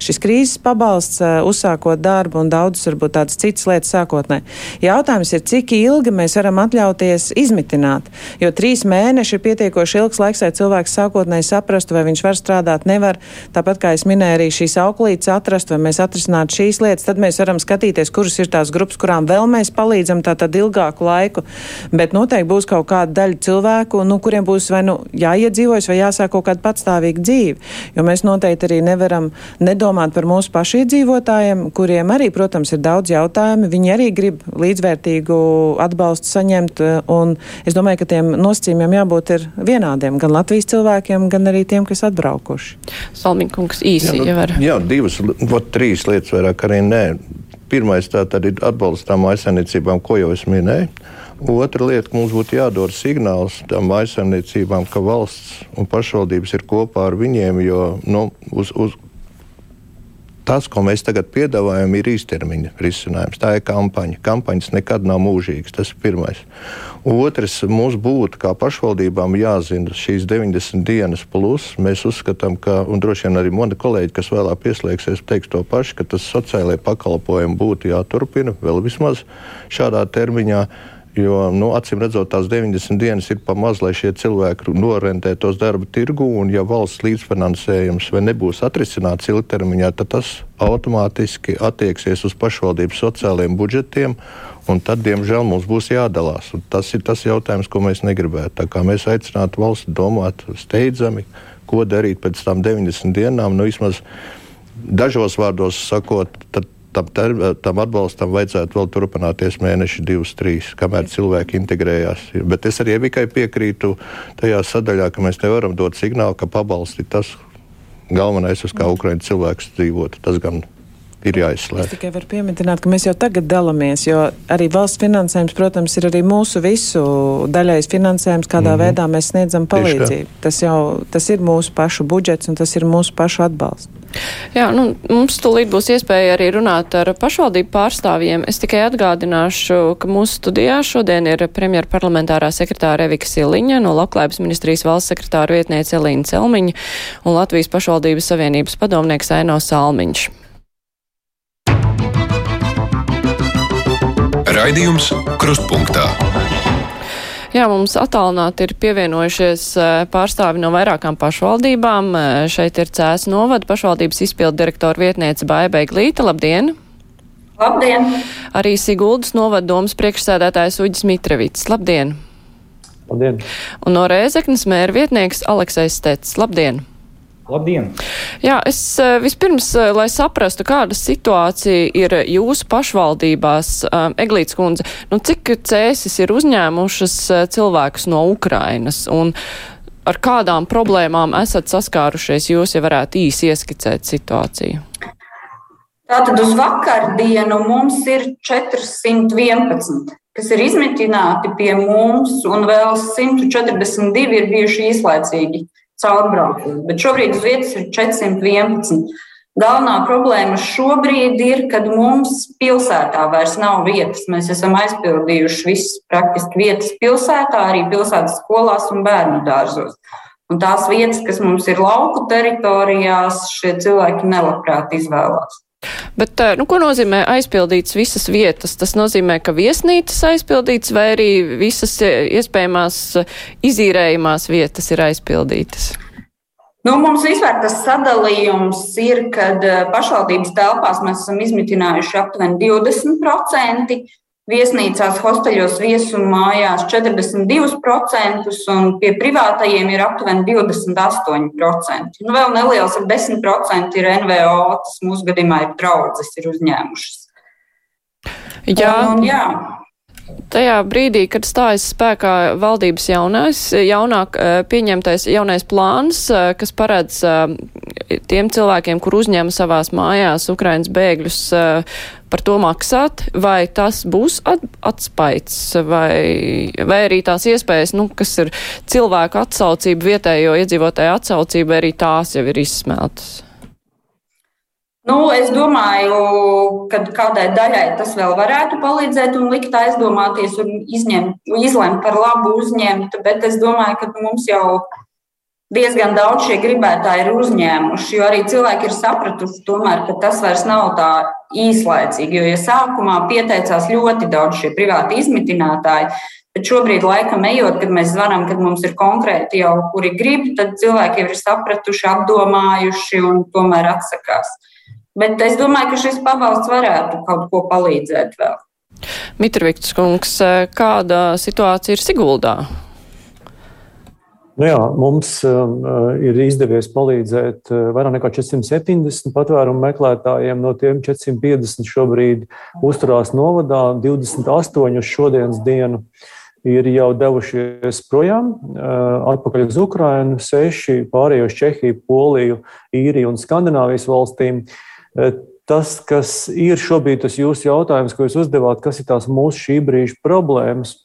Šis krīzes pabalsts, uzsākot darbu un daudzas varbūt tādas citas lietas sākotnēji. Jautājums ir, cik ilgi mēs varam atļauties izmitināt, jo trīs mēneši ir pietiekoši ilgs laiks, lai cilvēks sākotnēji saprastu, vai viņš var strādāt, nevar. Tāpat kā es minēju, arī šīs auklītes atrast, vai mēs atrisinātu šīs lietas, tad mēs varam skatīties skatīties, kuras ir tās grupas, kurām vēl mēs palīdzam tātad ilgāku laiku. Bet noteikti būs kaut kāda daļa cilvēku, nu, kuriem būs vai nu jāiedzīvojas, vai jāsāk kaut kāda patstāvīga dzīve. Jo mēs noteikti arī nevaram nedomāt par mūsu pašu iedzīvotājiem, kuriem arī, protams, ir daudz jautājumu. Viņi arī grib līdzvērtīgu atbalstu saņemt, un es domāju, ka tiem nosacījumiem jābūt ir vienādiem gan Latvijas cilvēkiem, gan arī tiem, kas atbraukuši. Salmiņkungs īsi, jā, nu, ja var. Jā, divas, ot, trīs lietas vairāk arī nē. Pirmais tātad ir atbalstām aizsardzībām, ko jau es minēju. Otra lieta, ka mums būtu jādod signāls tām aizsardzībām, ka valsts un pašvaldības ir kopā ar viņiem, jo nu, uz, uz, tas, ko mēs tagad piedāvājam, ir īstermiņa risinājums. Tā ir kampaņa. Kampaņas nekad nav mūžīgas. Tas ir pirmais. Otrs, mums būtu kā pašvaldībām jāzina šīs 90 dienas plus. Mēs uzskatām, ka, un droši vien arī mani kolēģi, kas vēlāk pieslēgsies, teiks to pašu, ka tas sociālajie pakalpojumi būtu jāturpina vēl vismaz šādā termiņā. Jo, nu, acīm redzot, tās 90 dienas ir pa maz, lai šie cilvēki norentētos darba tirgu, un ja valsts līdzfinansējums nebūs atrisināts ilgtermiņā, tad tas automātiski attieksies uz pašvaldības sociālajiem budžetiem, un tad, diemžēl, mums būs jādalās. Un tas ir tas jautājums, ko mēs negribētu. Mēs aicinātu valsts domāt steidzami, ko darīt pēc tam 90 dienām, nu, vismaz dažos vārdos sakot, tad tam, tam atbalstam vajadzētu vēl turpināties mēneši, divus, trīs, kamēr cilvēki integrējās. Bet es arī tikai piekrītu tajā sadaļā, ka mēs nevaram dot signālu, ka pabalsti tas galvenais, uz kā Ukraiņas cilvēks dzīvot. Tas gan ir jāizslēdz. Es tikai varu pieminēt, ka mēs jau tagad dalāmies, jo arī valsts finansējums, protams, ir arī mūsu visu daļais finansējums, kādā mm -hmm. veidā mēs sniedzam palīdzību. Tas jau tas ir mūsu pašu budžets un tas ir mūsu pašu atbalsts. Jā, nu, mums tūlīt būs iespēja arī runāt ar pašvaldību pārstāvjiem. Es tikai atgādināšu, ka mūsu studijā šodien ir premjera parlamentārā sekretāra Evika Siliņa, no Labklājības ministrijas valsts sekretāra vietniece Elīna Celmiņa un Latvijas pašvaldības savienības padomnieks Aino Salmiņš. Raidījums Krustpunktā. Jā, mums attālināti ir pievienojušies pārstāvi no vairākām pašvaldībām. Šeit ir Cēs novada pašvaldības izpildu direktora vietniece Baibai Glīta. Labdien! Labdien! Arī Siguldas novada domas priekšsēdētājs Uģis Mitrevits. Labdien! Labdien! Un no Rēzeknas mēra vietnieks Aleksais Stets. Labdien! Labdien! Jā, es eh, vispirms, eh, lai saprastu, kāda situācija ir jūsu pašvaldībās, eh, Eglīts kundze, nu cik cēsis ir uzņēmušas cilvēkus no Ukrainas un ar kādām problēmām esat saskārušies, jūs ja varētu īsi ieskicēt situāciju? Tātad uz vakardienu mums ir 411, kas ir izmitināti pie mums, un vēl 142 ir bijuši īslaicīgi caurbraukumi. Bet šobrīd uz vietas ir 411. Galvenā problēma šobrīd ir, kad mums pilsētā vairs nav vietas. Mēs esam aizpildījuši visas praktiski vietas pilsētā, arī pilsētas skolās un bērnu dārzos. Un tās vietas, kas mums ir lauku teritorijās, šie cilvēki nelabprāt izvēlās. Bet, eh, nu, ko nozīmē aizpildīts visas vietas? Tas nozīmē, ka viesnīcas aizpildīts vai arī visas eh, iespējamās eh, izīrējumās vietas ir aizpildītas? Nu, mums vispār tas sadalījums ir, kad pašvaldības telpās mēs esam izmitinājuši aptuveni 20%, viesnīcās, hosteļos, viesu mājās 42%, un pie privātajiem ir aptuveni 28%. Nu, vēl neliels ar 10% ir NVO, tas mūsu gadījumā ir draudzes, ir uzņēmušas. Jā. Un, un, jā. Tajā brīdī, kad stājas spēkā valdības jaunais, jaunāk pieņemtais jaunais plāns, kas paredz tiem cilvēkiem, kur uzņem savās mājās Ukrainas bēgļus, par to maksāt, vai tas būs atspaids, vai, vai arī tās iespējas, nu, kas ir cilvēku atsaucība, vietējo iedzīvotāju atsaucība, arī tās jau ir izsmeltas. Nu, es domāju, ka kādai daļai tas vēl varētu palīdzēt un likt aizdomāties un izņemt, izlemt par labu uzņemt, bet es domāju, ka mums jau diezgan daudz šie gribētāji ir uzņēmuši, jo arī cilvēki ir sapratuši, tomēr, ka tas vairs nav tā īslaicīgi. Jo ja sākumā pieteicās ļoti daudz šie privāti izmitinātāji, bet šobrīd, laikam, ejot, kad mēs zvanām, kad mums ir konkrēti jau kuri grib, tad cilvēki jau ir sapratuši, apdomājuši un tomēr atsakās. Bet es domāju, ka šis pabalsts varētu kaut ko palīdzēt vēl. Mitrovics kungs, kāda situācija ir Siguldā? Nu jā, mums uh, ir izdevies palīdzēt uh, vairāk nekā 470 patvērumu meklētājiem. No tiem 450 šobrīd uzturās novadā, 28 uz šodienas dienu ir jau devušies projām, uh, atpakaļ uz Ukrajinu, 6 pārējo uz Čehiju, Poliju, Īriju un Skandināvijas valstīm. Uh, tas, kas ir šobrīd tas jūsu jautājums, ko jūs uzdevāt, kas ir tās mūsu šī brīža problēmas?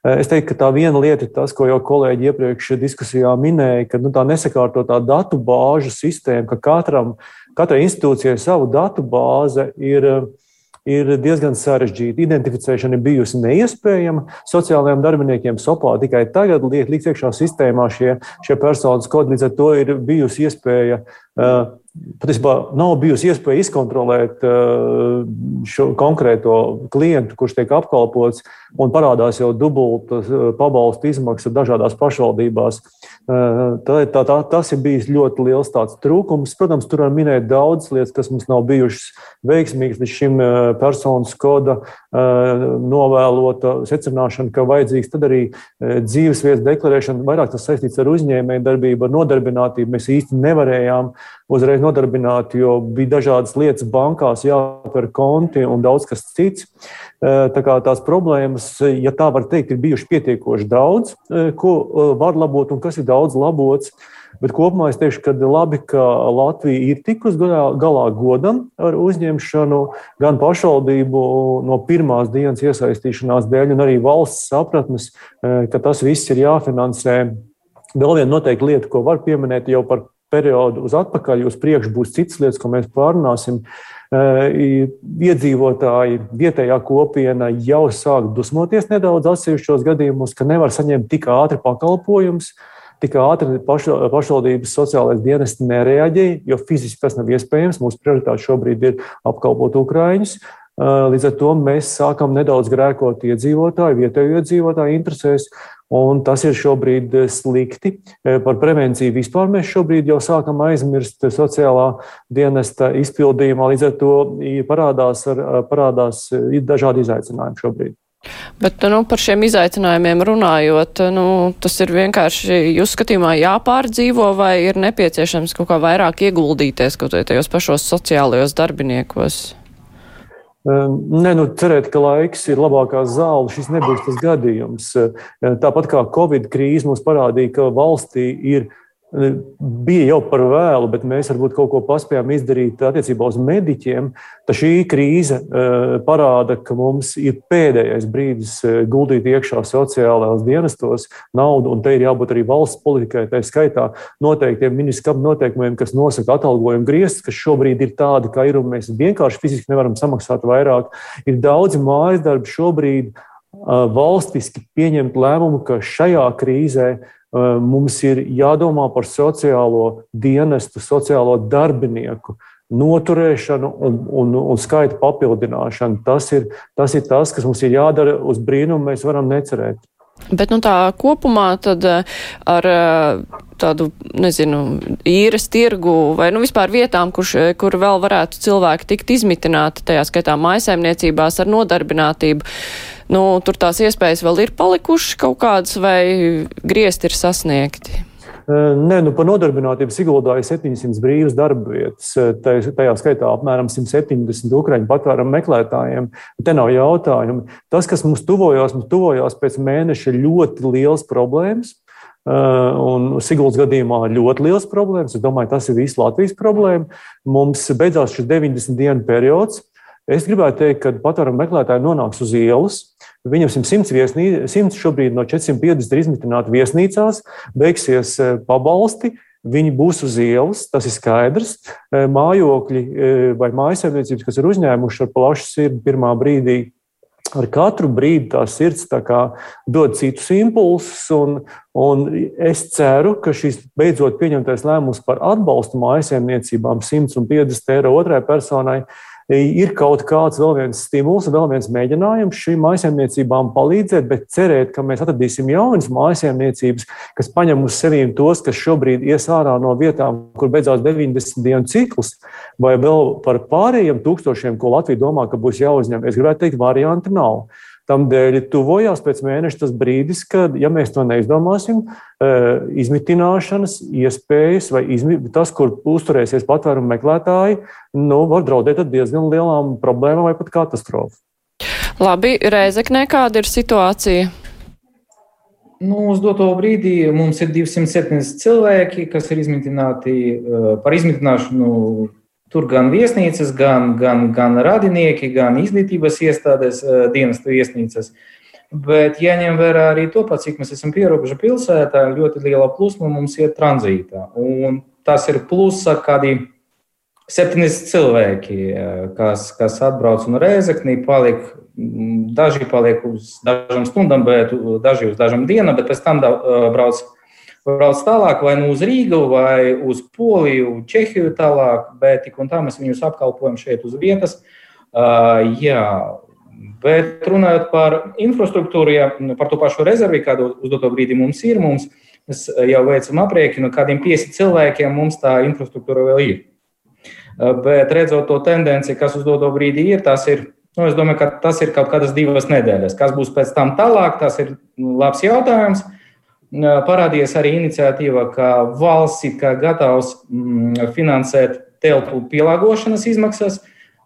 Eh, es teiktu, ka tā viena lieta ir tas, ko jau kolēģi iepriekš diskusijā minēja, ka nu, tā nesakārtotā datu bāžu sistēma, ka katram, katrai institūcijai savu datu bāze ir, ir diezgan sarežģīta. Identificēšana ir bijusi neiespējama. Sociālajiem darbiniekiem SOPā tikai tagad liek likt iekšā sistēmā šie, šie personas kodi. Līdz ar to ir bijusi iespēja uh, patiesībā nav bijusi iespēja izkontrolēt uh, šo konkrēto klientu, kurš tiek apkalpots, un parādās jau dubultas uh, pabalstu izmaksas dažādās pašvaldībās. Uh, tā, tā, tā, tas ir bijis ļoti liels trūkums. Protams, tur var minēt daudzas lietas, kas mums nav bijušas veiksmīgas līdz šim personas koda novēlota secināšana, ka vajadzīgs tad arī dzīvesvietas deklarēšana. Vairāk tas saistīts ar uzņēmēju darbību, ar nodarbinātību. Mēs īsti nevarējām uzreiz nodarbināt, jo bija dažādas lietas bankās, jāatver konti un daudz kas cits. Tā kā tās problēmas, ja tā var teikt, ir bijušas pietiekoši daudz, ko var labot un kas ir daudz labots. Bet kopumā es teikšu, ka labi, ka Latvija ir tikus galā, galā godam ar uzņemšanu, gan pašvaldību no pirmās dienas iesaistīšanās dēļ, un arī valsts sapratnes, ka tas viss ir jāfinansē. Vēl viena noteikta lieta, ko var pieminēt jau par periodu uz atpakaļ, uz priekšu būs citas lietas, ko mēs pārunāsim. Iedzīvotāji, vietējā kopiena jau sāk dusmoties nedaudz atsevišķos gadījumos, ka nevar saņemt tik ātri pakalpojumus. Tik ātri paš, pašvaldības sociālais dienests nereaģēja, jo fiziski tas nav iespējams. Mūsu prioritāte šobrīd ir apkalpot Ukraiņus. Līdz ar to mēs sākam nedaudz grēkot iedzīvotāju, vietējo iedzīvotāju interesēs, Un tas ir šobrīd slikti. Par prevenciju vispār mēs šobrīd jau sākam aizmirst sociālā dienesta izpildījumā. Līdz ar to parādās, ar, parādās dažādi izaicinājumi šobrīd. Bet nu, par šiem izaicinājumiem runājot, nu, tas ir vienkārši jūs skatījumā jāpārdzīvo vai ir nepieciešams kaut kā vairāk ieguldīties kaut vai tajos pašos sociālajos darbiniekos? Ehm, nē, nu, cerēt, ka laiks ir labākā zāle, šis nebūs tas gadījums. Ehm, tāpat kā Covid krīze mums parādīja, ka valstī ir bija jau par vēlu, bet mēs varbūt kaut ko paspējām izdarīt attiecībā uz mediķiem. Tad šī krīze uh, parāda, ka mums ir pēdējais brīdis uh, guldīt iekšā sociālajos dienestos naudu, un te ir jābūt arī valsts politikai, tā skaitā noteiktiem ministra noteikumiem, kas nosaka atalgojumu griestus, kas šobrīd ir tādi, kā ir, un mēs vienkārši fiziski nevaram samaksāt vairāk. Ir daudzi mājas darbi šobrīd uh, valstiski pieņemt lēmumu, ka šajā krīzē mums ir jādomā par sociālo dienestu, sociālo darbinieku noturēšanu un, un, un skaita papildināšanu. Tas ir, tas ir tas, kas mums ir jādara uz brīnumu, mēs varam necerēt. Bet nu, tā kopumā tad ar tādu, nezinu, īres tirgu vai nu, vispār vietām, kurš, kur vēl varētu cilvēki tikt izmitināti, tajā skaitā maisaimniecībās ar nodarbinātību nu, tur tās iespējas vēl ir palikušas kaut kādas vai griezti ir sasniegti? Nē, nu, par nodarbinātību Siguldā ir 700 brīvas darba vietas. Tajā skaitā apmēram 170 ukrāņu patvērumu meklētājiem. Te nav jautājumu. Tas, kas mums tuvojās, mums tuvojās pēc mēneša ļoti liels problēmas. Un Siguldas gadījumā ļoti liels problēmas. Es domāju, tas ir viss Latvijas problēma. Mums beidzās šis 90 dienu periods. Es gribētu teikt, ka patvērumu meklētāji nonāks uz ielas. Viņam 100, viesnī, 100 šobrīd no 450 ir izmitināti viesnīcās, beigsies e, pabalsti. Viņi būs uz ielas, tas ir skaidrs. E, mājokļi e, vai mājsaimniecības, kas ir uzņēmuši ar plašu sirdi pirmā brīdī, ar katru brīdi tā sirds tā dod citus impulsus. Un, un es ceru, ka šis beidzot pieņemtais lēmums par atbalstu mājsaimniecībām 150 eiro otrai personai ir kaut kāds vēl viens stimuls, vēl viens mēģinājums šīm mājsaimniecībām palīdzēt, bet cerēt, ka mēs atradīsim jaunas mājsaimniecības, kas paņem uz sevīm tos, kas šobrīd ies ārā no vietām, kur beidzās 90 dienu cikls, vai vēl par pārējiem tūkstošiem, ko Latvija domā, ka būs jāuzņem. Es gribētu teikt, varianti nav. Tādēļ tuvojās pēc mēneša tas brīdis, kad, ja mēs to neizdomāsim, eh, izmitināšanas iespējas vai izmi, tas, kur uzturēsies patvērumu meklētāji, nu, var draudēt ar diezgan lielām problēmām vai pat katastrofu. Labi, Reizeknē, kāda ir situācija? Nu, uz doto brīdī mums ir 270 cilvēki, kas ir izmitināti eh, par izmitināšanu Tur gan viesnīcas, gan, gan, gan radinieki, gan izglītības iestādes, eh, dienestu viesnīcas. Bet jāņem vērā arī to, pat, cik mēs esam pierobeža pilsētā, ļoti liela plūsma mums ir tranzītā. Un tas ir plusa kādi 70 cilvēki, eh, kas, kas atbrauc no Rēzeknī, paliek, daži paliek uz dažām stundām, bet daži uz dažām dienām, bet pēc tam eh, brauc brauc tālāk, vai nu uz Rīgu, vai uz Poliju, Čehiju tālāk, bet tik un tā mēs viņus apkalpojam šeit uz vietas. Uh, jā, bet runājot par infrastruktūru, ja par to pašu rezervi, kādu uz doto brīdi mums ir, mums mēs jau veicam aprēķinu, kādiem 50 cilvēkiem mums tā infrastruktūra vēl ir. Uh, bet redzot to tendenci, kas uz doto brīdi ir, tas ir Nu, es domāju, ka tas ir kaut kādas divas nedēļas. Kas būs pēc tam tālāk, tas ir labs jautājums. Uh, parādījies arī iniciatīva, ka valsts ir gatavs mm, finansēt telpu pielāgošanas izmaksas,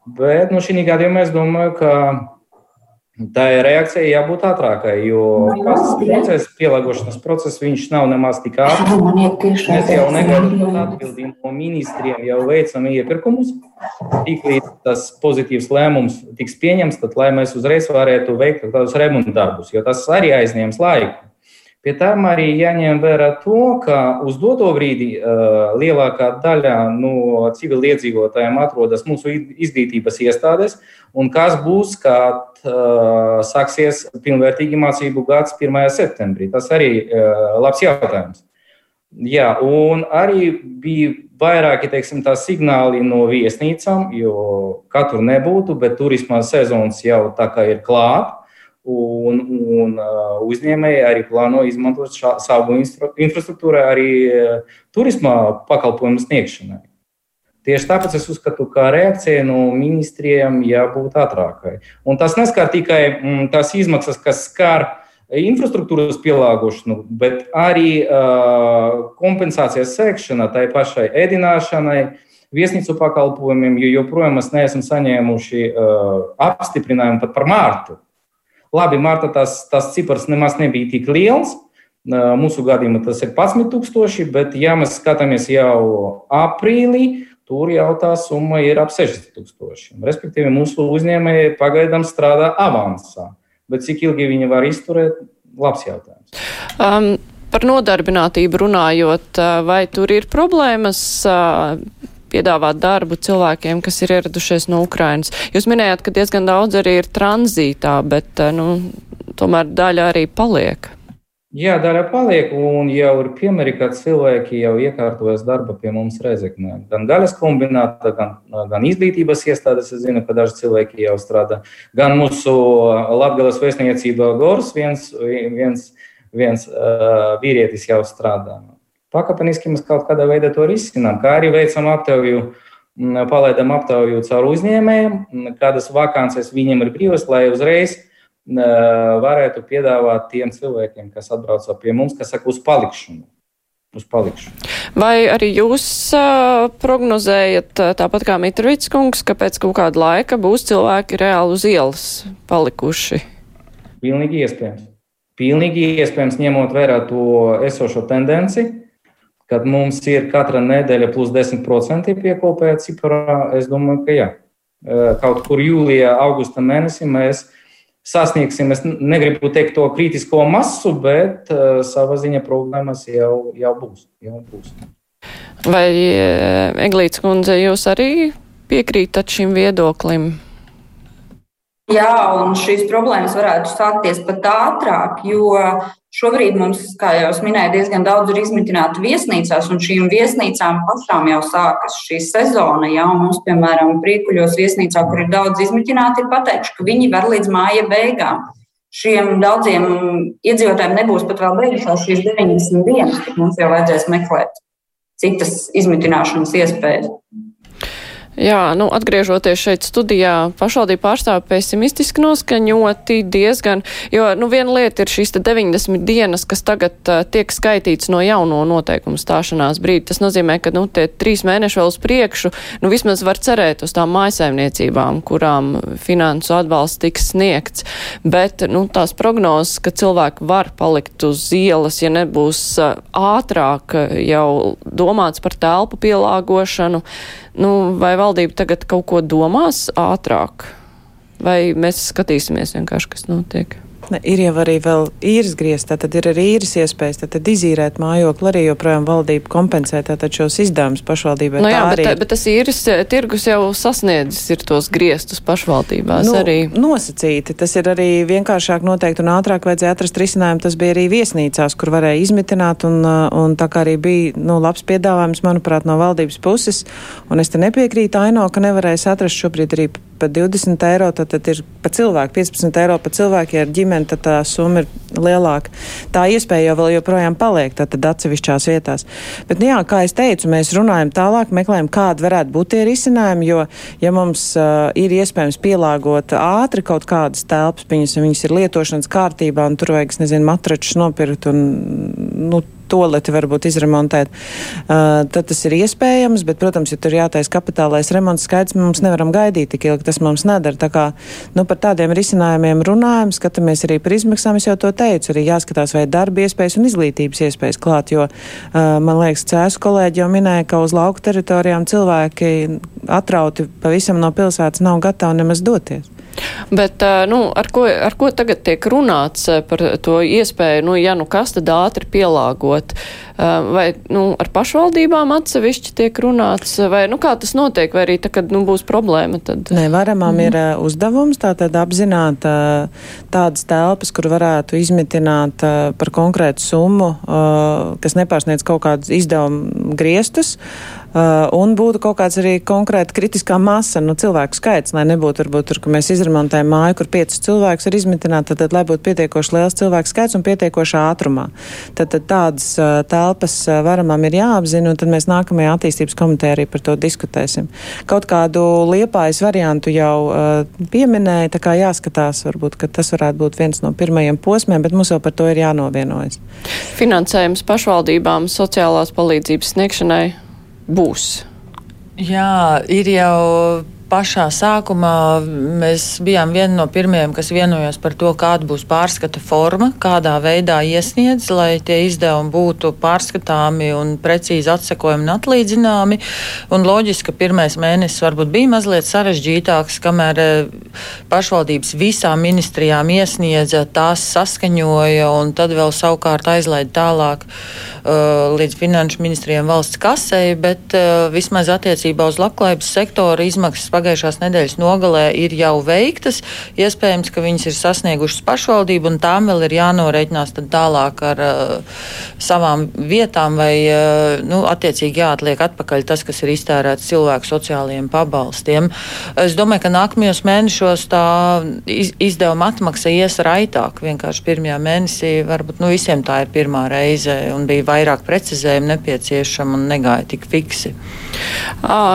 bet no nu, šī gadījumā es domāju, ka tā ir reakcija jābūt ātrākai, jo pats process, pielāgošanas process, viņš nav nemaz tik ātrs. Mēs jau negaidām atbildi no ministriem, jau veicam iepirkumus. Tiklīdz tas pozitīvs lēmums tiks pieņemts, tad lai mēs uzreiz varētu veikt tādus remontu darbus, jo tas arī aizņems laiku. Pie tām arī jāņem vērā to, ka uz doto brīdi uh, lielākā daļa no civiliedzīvotājiem atrodas mūsu izglītības iestādēs, un kas būs, kad uh, sāksies pilnvērtīgi mācību gads 1. septembrī. Tas arī uh, labs jautājums. Jā, un arī bija vairāki teiksim, signāli no viesnīcām, jo katru nebūtu, bet turisma sezonas jau tā kā ir klāta. Un, un uzņēmēji arī plāno izmantot šā, savu infrastruktūru arī turisma pakalpojumu sniegšanai. Tieši tāpēc es uzskatu, ka reakcija no ministriem jābūt ātrākai. Un tas neskar tikai mm, tās izmaksas, kas skar infrastruktūras pielāgošanu, bet arī uh, kompensācijas sēkšana tai pašai ēdināšanai, viesnīcu pakalpojumiem, jo joprojām mēs neesam saņēmuši uh, apstiprinājumu pat par mārtu. Labi, Marta, tas, tas cipars nemaz nebija tik liels. Mūsu gadījumā tas ir 11,000, bet, ja mēs skatāmies jau aprīlī, tur jau tā summa ir ap 60,000. Respektīvi, mūsu uzņēmēji pagaidām strādā avansā. Bet cik ilgi viņi var izturēt, labs jautājums. Um, par nodarbinātību runājot, vai tur ir problēmas? Piedāvāt darbu cilvēkiem, kas ir ieradušies no Ukrainas. Jūs minējāt, ka diezgan daudz arī ir tranzītā, bet nu, tomēr daļa arī paliek. Jā, daļa paliek, un jau ir piemēri, kad cilvēki jau iekārtojas darba pie mums Reizeknē. Gan gaļas kombināta, gan, gan izglītības iestādes, es zinu, ka daži cilvēki jau strādā, gan mūsu Latgales vēstniecība Gors, viens, viens, viens uh, vīrietis jau strādā. Pakāpeniski mēs kaut kādā veidā to risinām, kā arī veicam aptauju, palaidām aptauju caur uzņēmējiem, kādas vakances viņiem ir brīvas, lai uzreiz varētu piedāvāt tiem cilvēkiem, kas atbrauc pie mums, kas saka, uz palikšanu. Uz palikšanu. Vai arī jūs uh, prognozējat, tāpat kā Mitrovics kungs, ka pēc kaut kāda laika būs cilvēki reāli uz ielas palikuši? Pilnīgi iespējams. Pilnīgi iespējams, ņemot vērā to esošo tendenci, kad mums ir katra nedēļa plus 10% piekopēja ciparā, es domāju, ka jā. Kaut kur jūlijā, augusta mēnesī mēs sasniegsim, es negribu teikt to kritisko masu, bet uh, sava ziņa problēmas jau, jau būs. Jau būs. Vai Eglīts kundze, jūs arī piekrītat šim viedoklim? Jā, un šīs problēmas varētu sākties pat ātrāk, jo šobrīd mums, kā jau minēju, diezgan daudz ir izmitināti viesnīcās, un šīm viesnīcām pašām jau sākas šī sezona. Jā, mums, piemēram, Prīkuļos viesnīcā, kur ir daudz izmitināti, ir pateikts, ka viņi var līdz māja beigām. Šiem daudziem iedzīvotājiem nebūs pat vēl beigušās šīs 90 dienas, tad mums jau vajadzēs meklēt citas izmitināšanas iespējas. Jā, nu, atgriežoties šeit studijā, pašvaldību pārstāvi pesimistiski noskaņoti diezgan, jo, nu, viena lieta ir šīs 90 dienas, kas tagad uh, tiek skaitīts no jauno noteikumu stāšanās brīdi. Tas nozīmē, ka, nu, tie trīs mēneši vēl uz priekšu, nu, vismaz var cerēt uz tām mājasaimniecībām, kurām finansu atbalsts tiks sniegts. Bet, nu, tās prognozes, ka cilvēki var palikt uz ielas, ja nebūs uh, ātrāk jau domāts par telpu pielāgošanu, nu, vai valdība tagad kaut ko domās ātrāk? Vai mēs skatīsimies vienkārši, kas notiek? Ne, ir jau arī vēl īres grieztā, tad ir arī īres iespējas, tad, tad izīrēt mājokli arī joprojām valdība kompensē tātad šos izdevumus pašvaldībai. Nu, jā, bet, bet tas īres eh, tirgus jau sasniedzis ir tos griestus pašvaldībās nu, arī. Nosacīti, tas ir arī vienkāršāk noteikti un ātrāk vajadzēja atrast risinājumu. Tas bija arī viesnīcās, kur varēja izmitināt un, uh, un tā kā arī bija, nu, labs piedāvājums, manuprāt, no valdības puses. Un es te nepiekrītu Aino, ka nevarēs atrast šobrīd arī pa 20 eiro, tad, tad ir pa cilvēku 15 eiro pa cilvēku, ja ir ģimene, tad tā summa ir lielāka. Tā iespēja jau vēl joprojām paliek, tad, tad atsevišķās vietās. Bet, nu jā, kā es teicu, mēs runājam tālāk, meklējam, kādi varētu būt tie risinājumi, jo, ja mums uh, ir iespējams pielāgot ātri kaut kādas telpas, viņas, viņas ir lietošanas kārtībā, un tur vajag, nezinu, matračus nopirkt un, nu, toleti varbūt izremontēt, uh, tad tas ir iespējams, bet, protams, ja tur jātais kapitālais remonts skaits, mums nevaram gaidīt tik ilgi, tas mums nedara. Tā kā, nu, par tādiem risinājumiem runājam, skatāmies arī par izmaksām, es jau to teicu, arī jāskatās, vai darba iespējas un izglītības iespējas klāt, jo, uh, man liekas, cēsu kolēģi jau minēja, ka uz lauku teritorijām cilvēki atrauti pavisam no pilsētas nav gatavi nemaz doties. Bet, nu, ar ko, ar ko tagad tiek runāts par to iespēju, nu, ja nu kas tad ātri pielāgot? Vai nu, ar pašvaldībām atsevišķi tiek runāts, vai nu, kā tas notiek, vai arī tā, kad nu, būs problēma? Tad... Nē, varamām mm. ir uzdevums tātad apzināt tādas telpas, kur varētu izmitināt par konkrētu summu, kas nepārsniedz kaut kādus izdevumu griestus. Un būtu kaut kāds arī konkrēti kritiskā masa, nu, cilvēku skaits, lai nebūtu, varbūt, tur, ka mēs izremontējam māju, kur piecus cilvēkus ir izmitināti, tad, tad, lai būtu pietiekoši liels cilvēku skaits un pietiekoši ātrumā. Tad, tad tādas uh, telpas uh, varamam ir jāapzina, un tad mēs nākamajā attīstības komitē arī par to diskutēsim. Kaut kādu liepājas variantu jau uh, pieminēja, tā kā jāskatās, varbūt, ka tas varētu būt viens no pirmajiem posmiem, bet mums jau par to ir jānovienojas. Finansējums pašvaldībām sociālās palīdzības sniegšanai būs? Jā, ir jau pašā sākumā mēs bijām vieni no pirmajiem, kas vienojās par to, kāda būs pārskata forma, kādā veidā iesniedz, lai tie izdevumi būtu pārskatāmi un precīzi atsekojami un atlīdzināmi. Un loģiski, ka pirmais mēnesis varbūt bija mazliet sarežģītāks, kamēr eh, pašvaldības visām ministrijām iesniedza, tās saskaņoja un tad vēl savukārt aizlaida tālāk uh, līdz finanšu ministrijiem valsts kasei, bet uh, vismaz attiecībā uz labklājības sektora izmaksas pagājušās nedēļas nogalē ir jau veiktas. Iespējams, ka viņas ir sasniegušas pašvaldību, un tām vēl ir jānoreikinās tālāk ar uh, savām vietām, vai uh, nu, attiecīgi jāatliek atpakaļ tas, kas ir iztērēts cilvēku sociālajiem pabalstiem. Es domāju, ka nākamajos mēnešos tā iz, izdevuma atmaksa ies raitāk. Vienkārši pirmajā mēnesī varbūt nu, visiem tā ir pirmā reize, un bija vairāk precizējumu nepieciešama un negāja tik fiksi.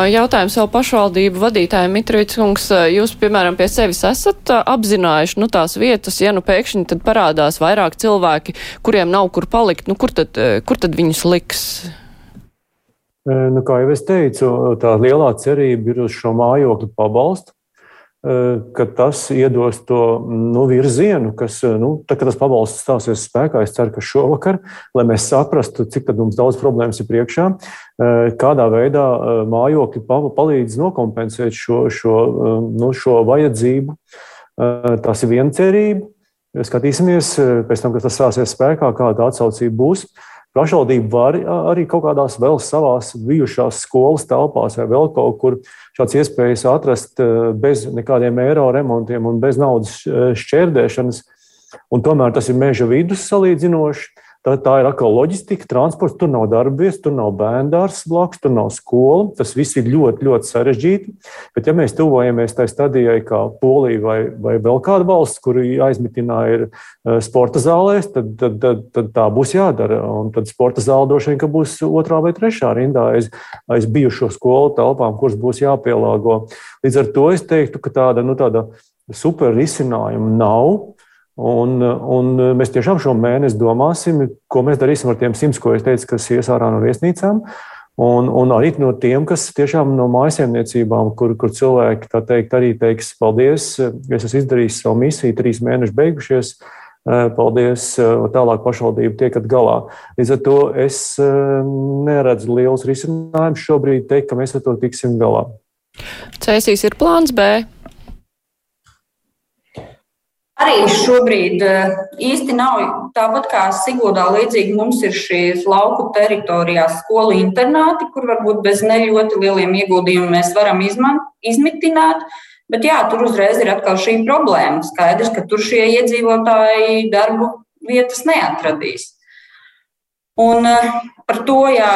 Jautājums vēl pašvaldību vadītājiem. Mitrīts kungs, jūs, piemēram, pie sevis esat apzinājuši, nu, tās vietas, ja nu pēkšņi tad parādās vairāk cilvēki, kuriem nav kur palikt, nu, kur tad, kur tad viņus liks? Nu, kā jau es teicu, tā lielā cerība ir uz šo mājokļu pabalstu. Eh, ka tas iedos to nu, virzienu, kas, eh, nu, tad, kad tas pabalsts stāsies spēkā, es ceru, ka šovakar, lai mēs saprastu, cik mums daudz problēmas ir priekšā, eh, kādā veidā mājokļi palīdz nokompensēt šo, šo, nu, šo vajadzību. Tas ir viena cerība. Skatīsimies, pēc tam, kad tas stāsies spēkā, kāda atsaucība būs. Pašvaldība var arī kaut kādās vēl savās bijušās skolas telpās vai vēl kaut kur šāds iespējas atrast bez nekādiem eiro remontiem un bez naudas šķērdēšanas. Un tomēr tas ir meža vidus salīdzinoši. Tā, tā ir atkal loģistika, transports, tur nav darbvietas, tur nav bērndārs blakus, tur nav skola. Tas viss ir ļoti, ļoti sarežģīti. Bet, ja mēs tuvojamies tai stadijai, kā Polija vai, vai vēl kāda valsts, kur aizmitināja ir eh, sporta zālēs, tad, tad, tad, tad tā būs jādara. Un tad sporta zāle droši vien būs otrā vai trešā rindā aiz, aiz bijušo skolu telpām, kuras būs jāpielāgo. Līdz ar to es teiktu, ka tāda, nu, tāda super risinājuma nav. Un, un mēs tiešām šo mēnesi domāsim, ko mēs darīsim ar tiem simts, ko es teicu, kas ies ārā no viesnīcām. Un, un arī no tiem, kas tiešām no mājsaimniecībām, kur, kur cilvēki teikt, arī teiks, paldies, es esmu izdarījis savu misiju, trīs mēneši beigušies, paldies, tālāk pašvaldība tiekat galā. Līdz ar to es neredzu liels risinājums šobrīd teikt, ka mēs ar to tiksim galā. Cēsīs ir plāns B. Arī šobrīd eh, īsti nav tāpat kā Siguldā. Līdzīgi mums ir šīs lauku teritorijās skolu internāti, kur varbūt bez ne ļoti lieliem ieguldījumiem mēs varam izman, izmitināt. Bet jā, tur uzreiz ir atkal šī problēma. Skaidrs, ka tur šie iedzīvotāji darbu vietas neatradīs. Un eh, par to, jā,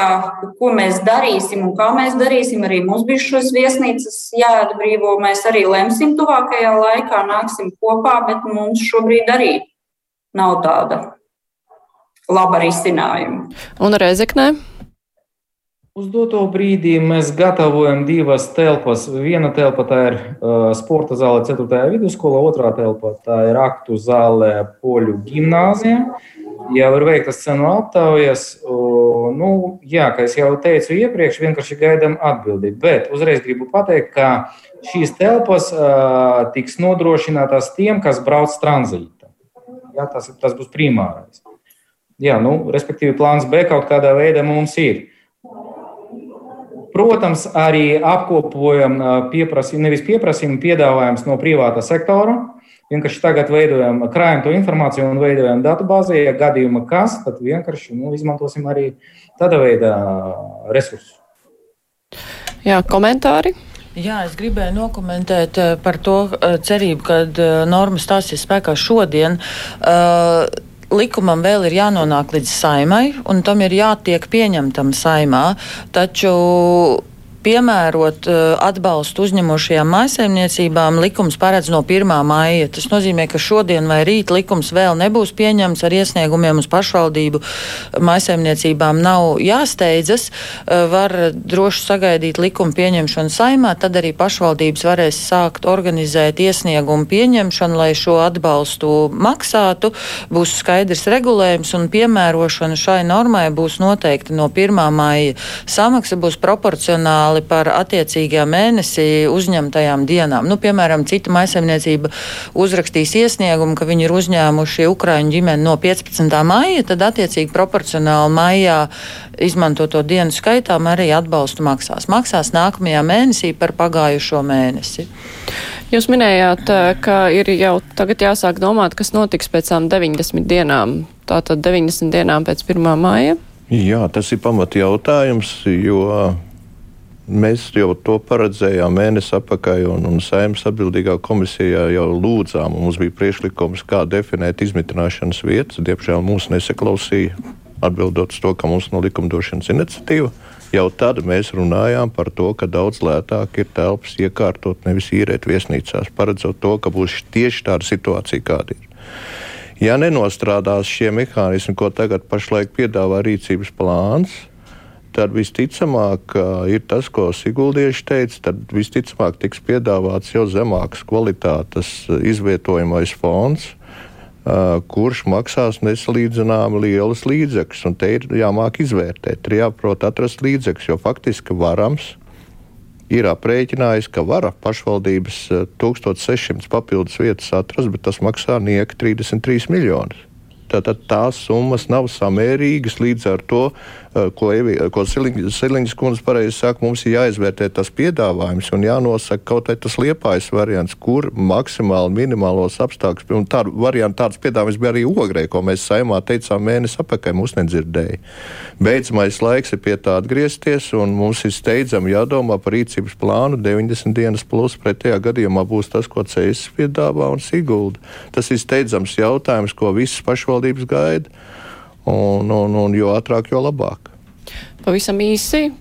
ko mēs darīsim un kā mēs darīsim, arī mums bija šīs viesnīcas jāatbrīvo. Mēs arī lemsim tuvākajā laikā, nāksim kopā, bet mums šobrīd arī nav tāda laba risinājuma. Un Rezeknē? Uz doto brīdī mēs gatavojam divas telpas. Viena telpa tā ir uh, sporta zāle 4. vidusskolā, otrā telpa tā ir aktu zāle Poļu gimnāzijā. Jau ir veiktas cenu aptaujas. Nu, jā, kā jau teicu iepriekš, vienkārši gaidām atbildību. Bet uzreiz gribu pateikt, ka šīs telpas uh, tiks nodrošinātas tiem, kas brauc tranzītā. Jā, tas, tas būs primārais. Jā, nu, respektīvi, plāns B kaut kādā veidā mums ir. Protams, arī apkopojam pieprasījumu, nevis pieprasījumu, piedāvājums no privāta sektora Vienkārši tagad veidojam, krājam to informāciju un veidojam datubāzē. Ja gadījumā kas, tad vienkārši nu, izmantosim arī tāda veida resursus. Jā, komentāri. Jā, es gribēju nokomentēt par to cerību, ka norma stāsies spēkā šodien. Uh, likumam vēl ir jānonāk līdz saimai, un tam ir jātiek pieņemtam saimā. Taču piemērot uh, atbalstu uzņemošajām maisaimniecībām likums paredz no 1. maija. Tas nozīmē, ka šodien vai rīt likums vēl nebūs pieņemts ar iesniegumiem uz pašvaldību. Maisaimniecībām nav jāsteidzas, uh, var droši sagaidīt likuma pieņemšanu saimā, tad arī pašvaldības varēs sākt organizēt iesniegumu pieņemšanu, lai šo atbalstu maksātu. Būs skaidrs regulējums un piemērošana šai normai būs noteikta no 1. maija. Samaksa būs proporcionāla maksimāli par attiecīgajā mēnesī uzņemtajām dienām. Nu, piemēram, cita maisaimniecība uzrakstīs iesniegumu, ka viņi ir uzņēmuši Ukraiņu ģimeni no 15. maija, tad attiecīgi proporcionāli maijā izmantoto dienu skaitām arī atbalstu maksās. Maksās nākamajā mēnesī par pagājušo mēnesi. Jūs minējāt, eh, ka ir jau tagad jāsāk domāt, kas notiks pēc tām 90 dienām. Tātad 90 dienām pēc 1. māja. Jā, tas ir pamat jautājums, jo Mēs jau to paredzējām mēnesi atpakaļ, un, un saimnes atbildīgā komisijā jau lūdzām. Mums bija priekšlikums, kā definēt izmitināšanas vietas. Diemžēl mūs nesaklausīja, atbildot to, ka mums nav likumdošanas iniciatīva. Jau tad mēs runājām par to, ka daudz lētāk ir telpas iekārtot, nevis īrēt viesnīcās, paredzot to, ka būs tieši tāda situācija, kāda ir. Ja nenostrādās šie mehānismi, ko tagad pašlaik piedāvā rīcības plāns, tad visticamāk ir tas, ko Siguldieši teica, tad visticamāk tiks piedāvāts jau zemākas kvalitātes izvietojamais fonds, kurš maksās nesalīdzināmi lielus līdzekļus. Un te ir jāmāk izvērtēt, ir jāprot atrast līdzekļus, jo faktiski varams ir aprēķinājis, ka var pašvaldības 1600 papildus vietas atrast, bet tas maksā nieka 33 miljonus. Tātad tās summas nav samērīgas līdz ar to Eh, ko, Evi, ko Siliņas kundze pareizi saka, mums ir jāizvērtē tas piedāvājums un jānosaka kaut vai tas liepājas variants, kur maksimāli minimālos apstākļus. Un tādu variantu tāds piedāvājums bija arī ogrē, ko mēs saimā teicām mēnesi apakaļ, mums nedzirdēja. Beidzamais laiks ir pie tā atgriezties, un mums ir steidzami jādomā par rīcības plānu 90 dienas plus. Pretējā gadījumā būs tas, ko Cēsis piedāvā un Sigulda. Tas ir steidzams jautājums, ko visas pašvaldības gaida un, un, un jo ātrāk, jo labāk. Pavisam īsi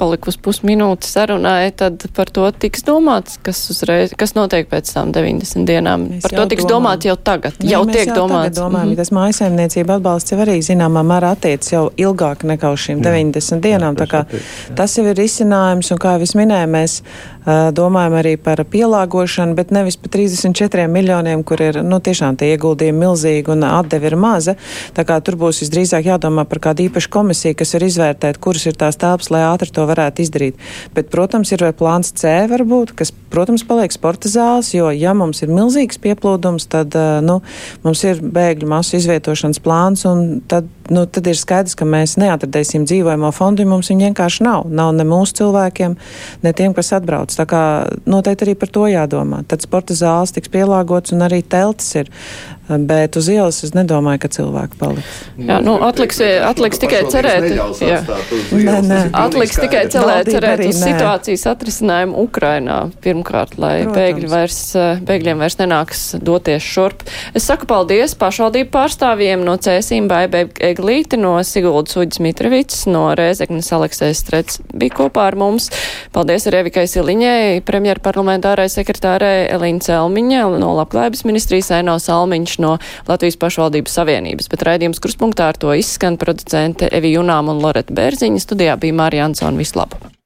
palikus pusminūte sarunai, tad par to tiks domāts, kas, uzreiz, kas notiek pēc tam 90 dienām. Mēs par to tiks domājam. domāts jau tagad. Jā, jau tiek jau domāts. Domājam, mm -hmm. Tas mājasēmniecība atbalsts jau arī zināmā mērā attiec jau ilgāk nekā uz šīm jā. 90 dienām. Jā, tas, attiec, tas jau ir risinājums, un kā jau es minēju, mēs uh, domājam arī par pielāgošanu, bet nevis par 34 miljoniem, kur ir nu, tiešām tie ieguldījumi milzīgi un atdevi ir maza. Tā kā tur būs visdrīzāk jādomā par kādu īpašu komisiju, kas var izvērtēt, kuras ir tās telpas, lai ātri to varētu izdarīt. Bet, protams, ir plāns C varbūt, kas, protams, paliek sporta zāles, jo, ja mums ir milzīgs pieplūdums, tad, nu, mums ir bēgļu masu izvietošanas plāns, un tad, nu, tad ir skaidrs, ka mēs neatradīsim dzīvojamo fondu, jo mums viņi vienkārši nav. Nav ne mūsu cilvēkiem, ne tiem, kas atbrauc. Tā kā noteikti arī par to jādomā. Tad sporta zāles tiks pielāgots un arī teltis ir. Bet uz ielas es nedomāju, ka cilvēki paliks. Jā, nu, atliks, atliks tikai cerēt. Jā. Nē, nē. Atliks tikai cerēt, cerēt uz situācijas atrisinājumu Ukrainā. Pirmkārt, lai bēgļi vairs, bēgļiem vairs nenāks doties šurp. Es saku paldies pašvaldību pārstāvjiem no Cēsīm Baibai Eglīti, no Siguldas Uģis Mitrovics, no Rēzeknes Aleksēs Strets bija kopā ar mums. Paldies arī Evikai Siliņai, premjerparlamentārai sekretārai Elīna Celmiņa, no Labklājības ministrijas Aino Salmiņš no Latvijas pašvaldības savienības, bet raidījums kruspunktā ar to izskan producente Evi Junām un Loreta Bērziņa. Studijā bija Mārija Ansona. Vislabāk!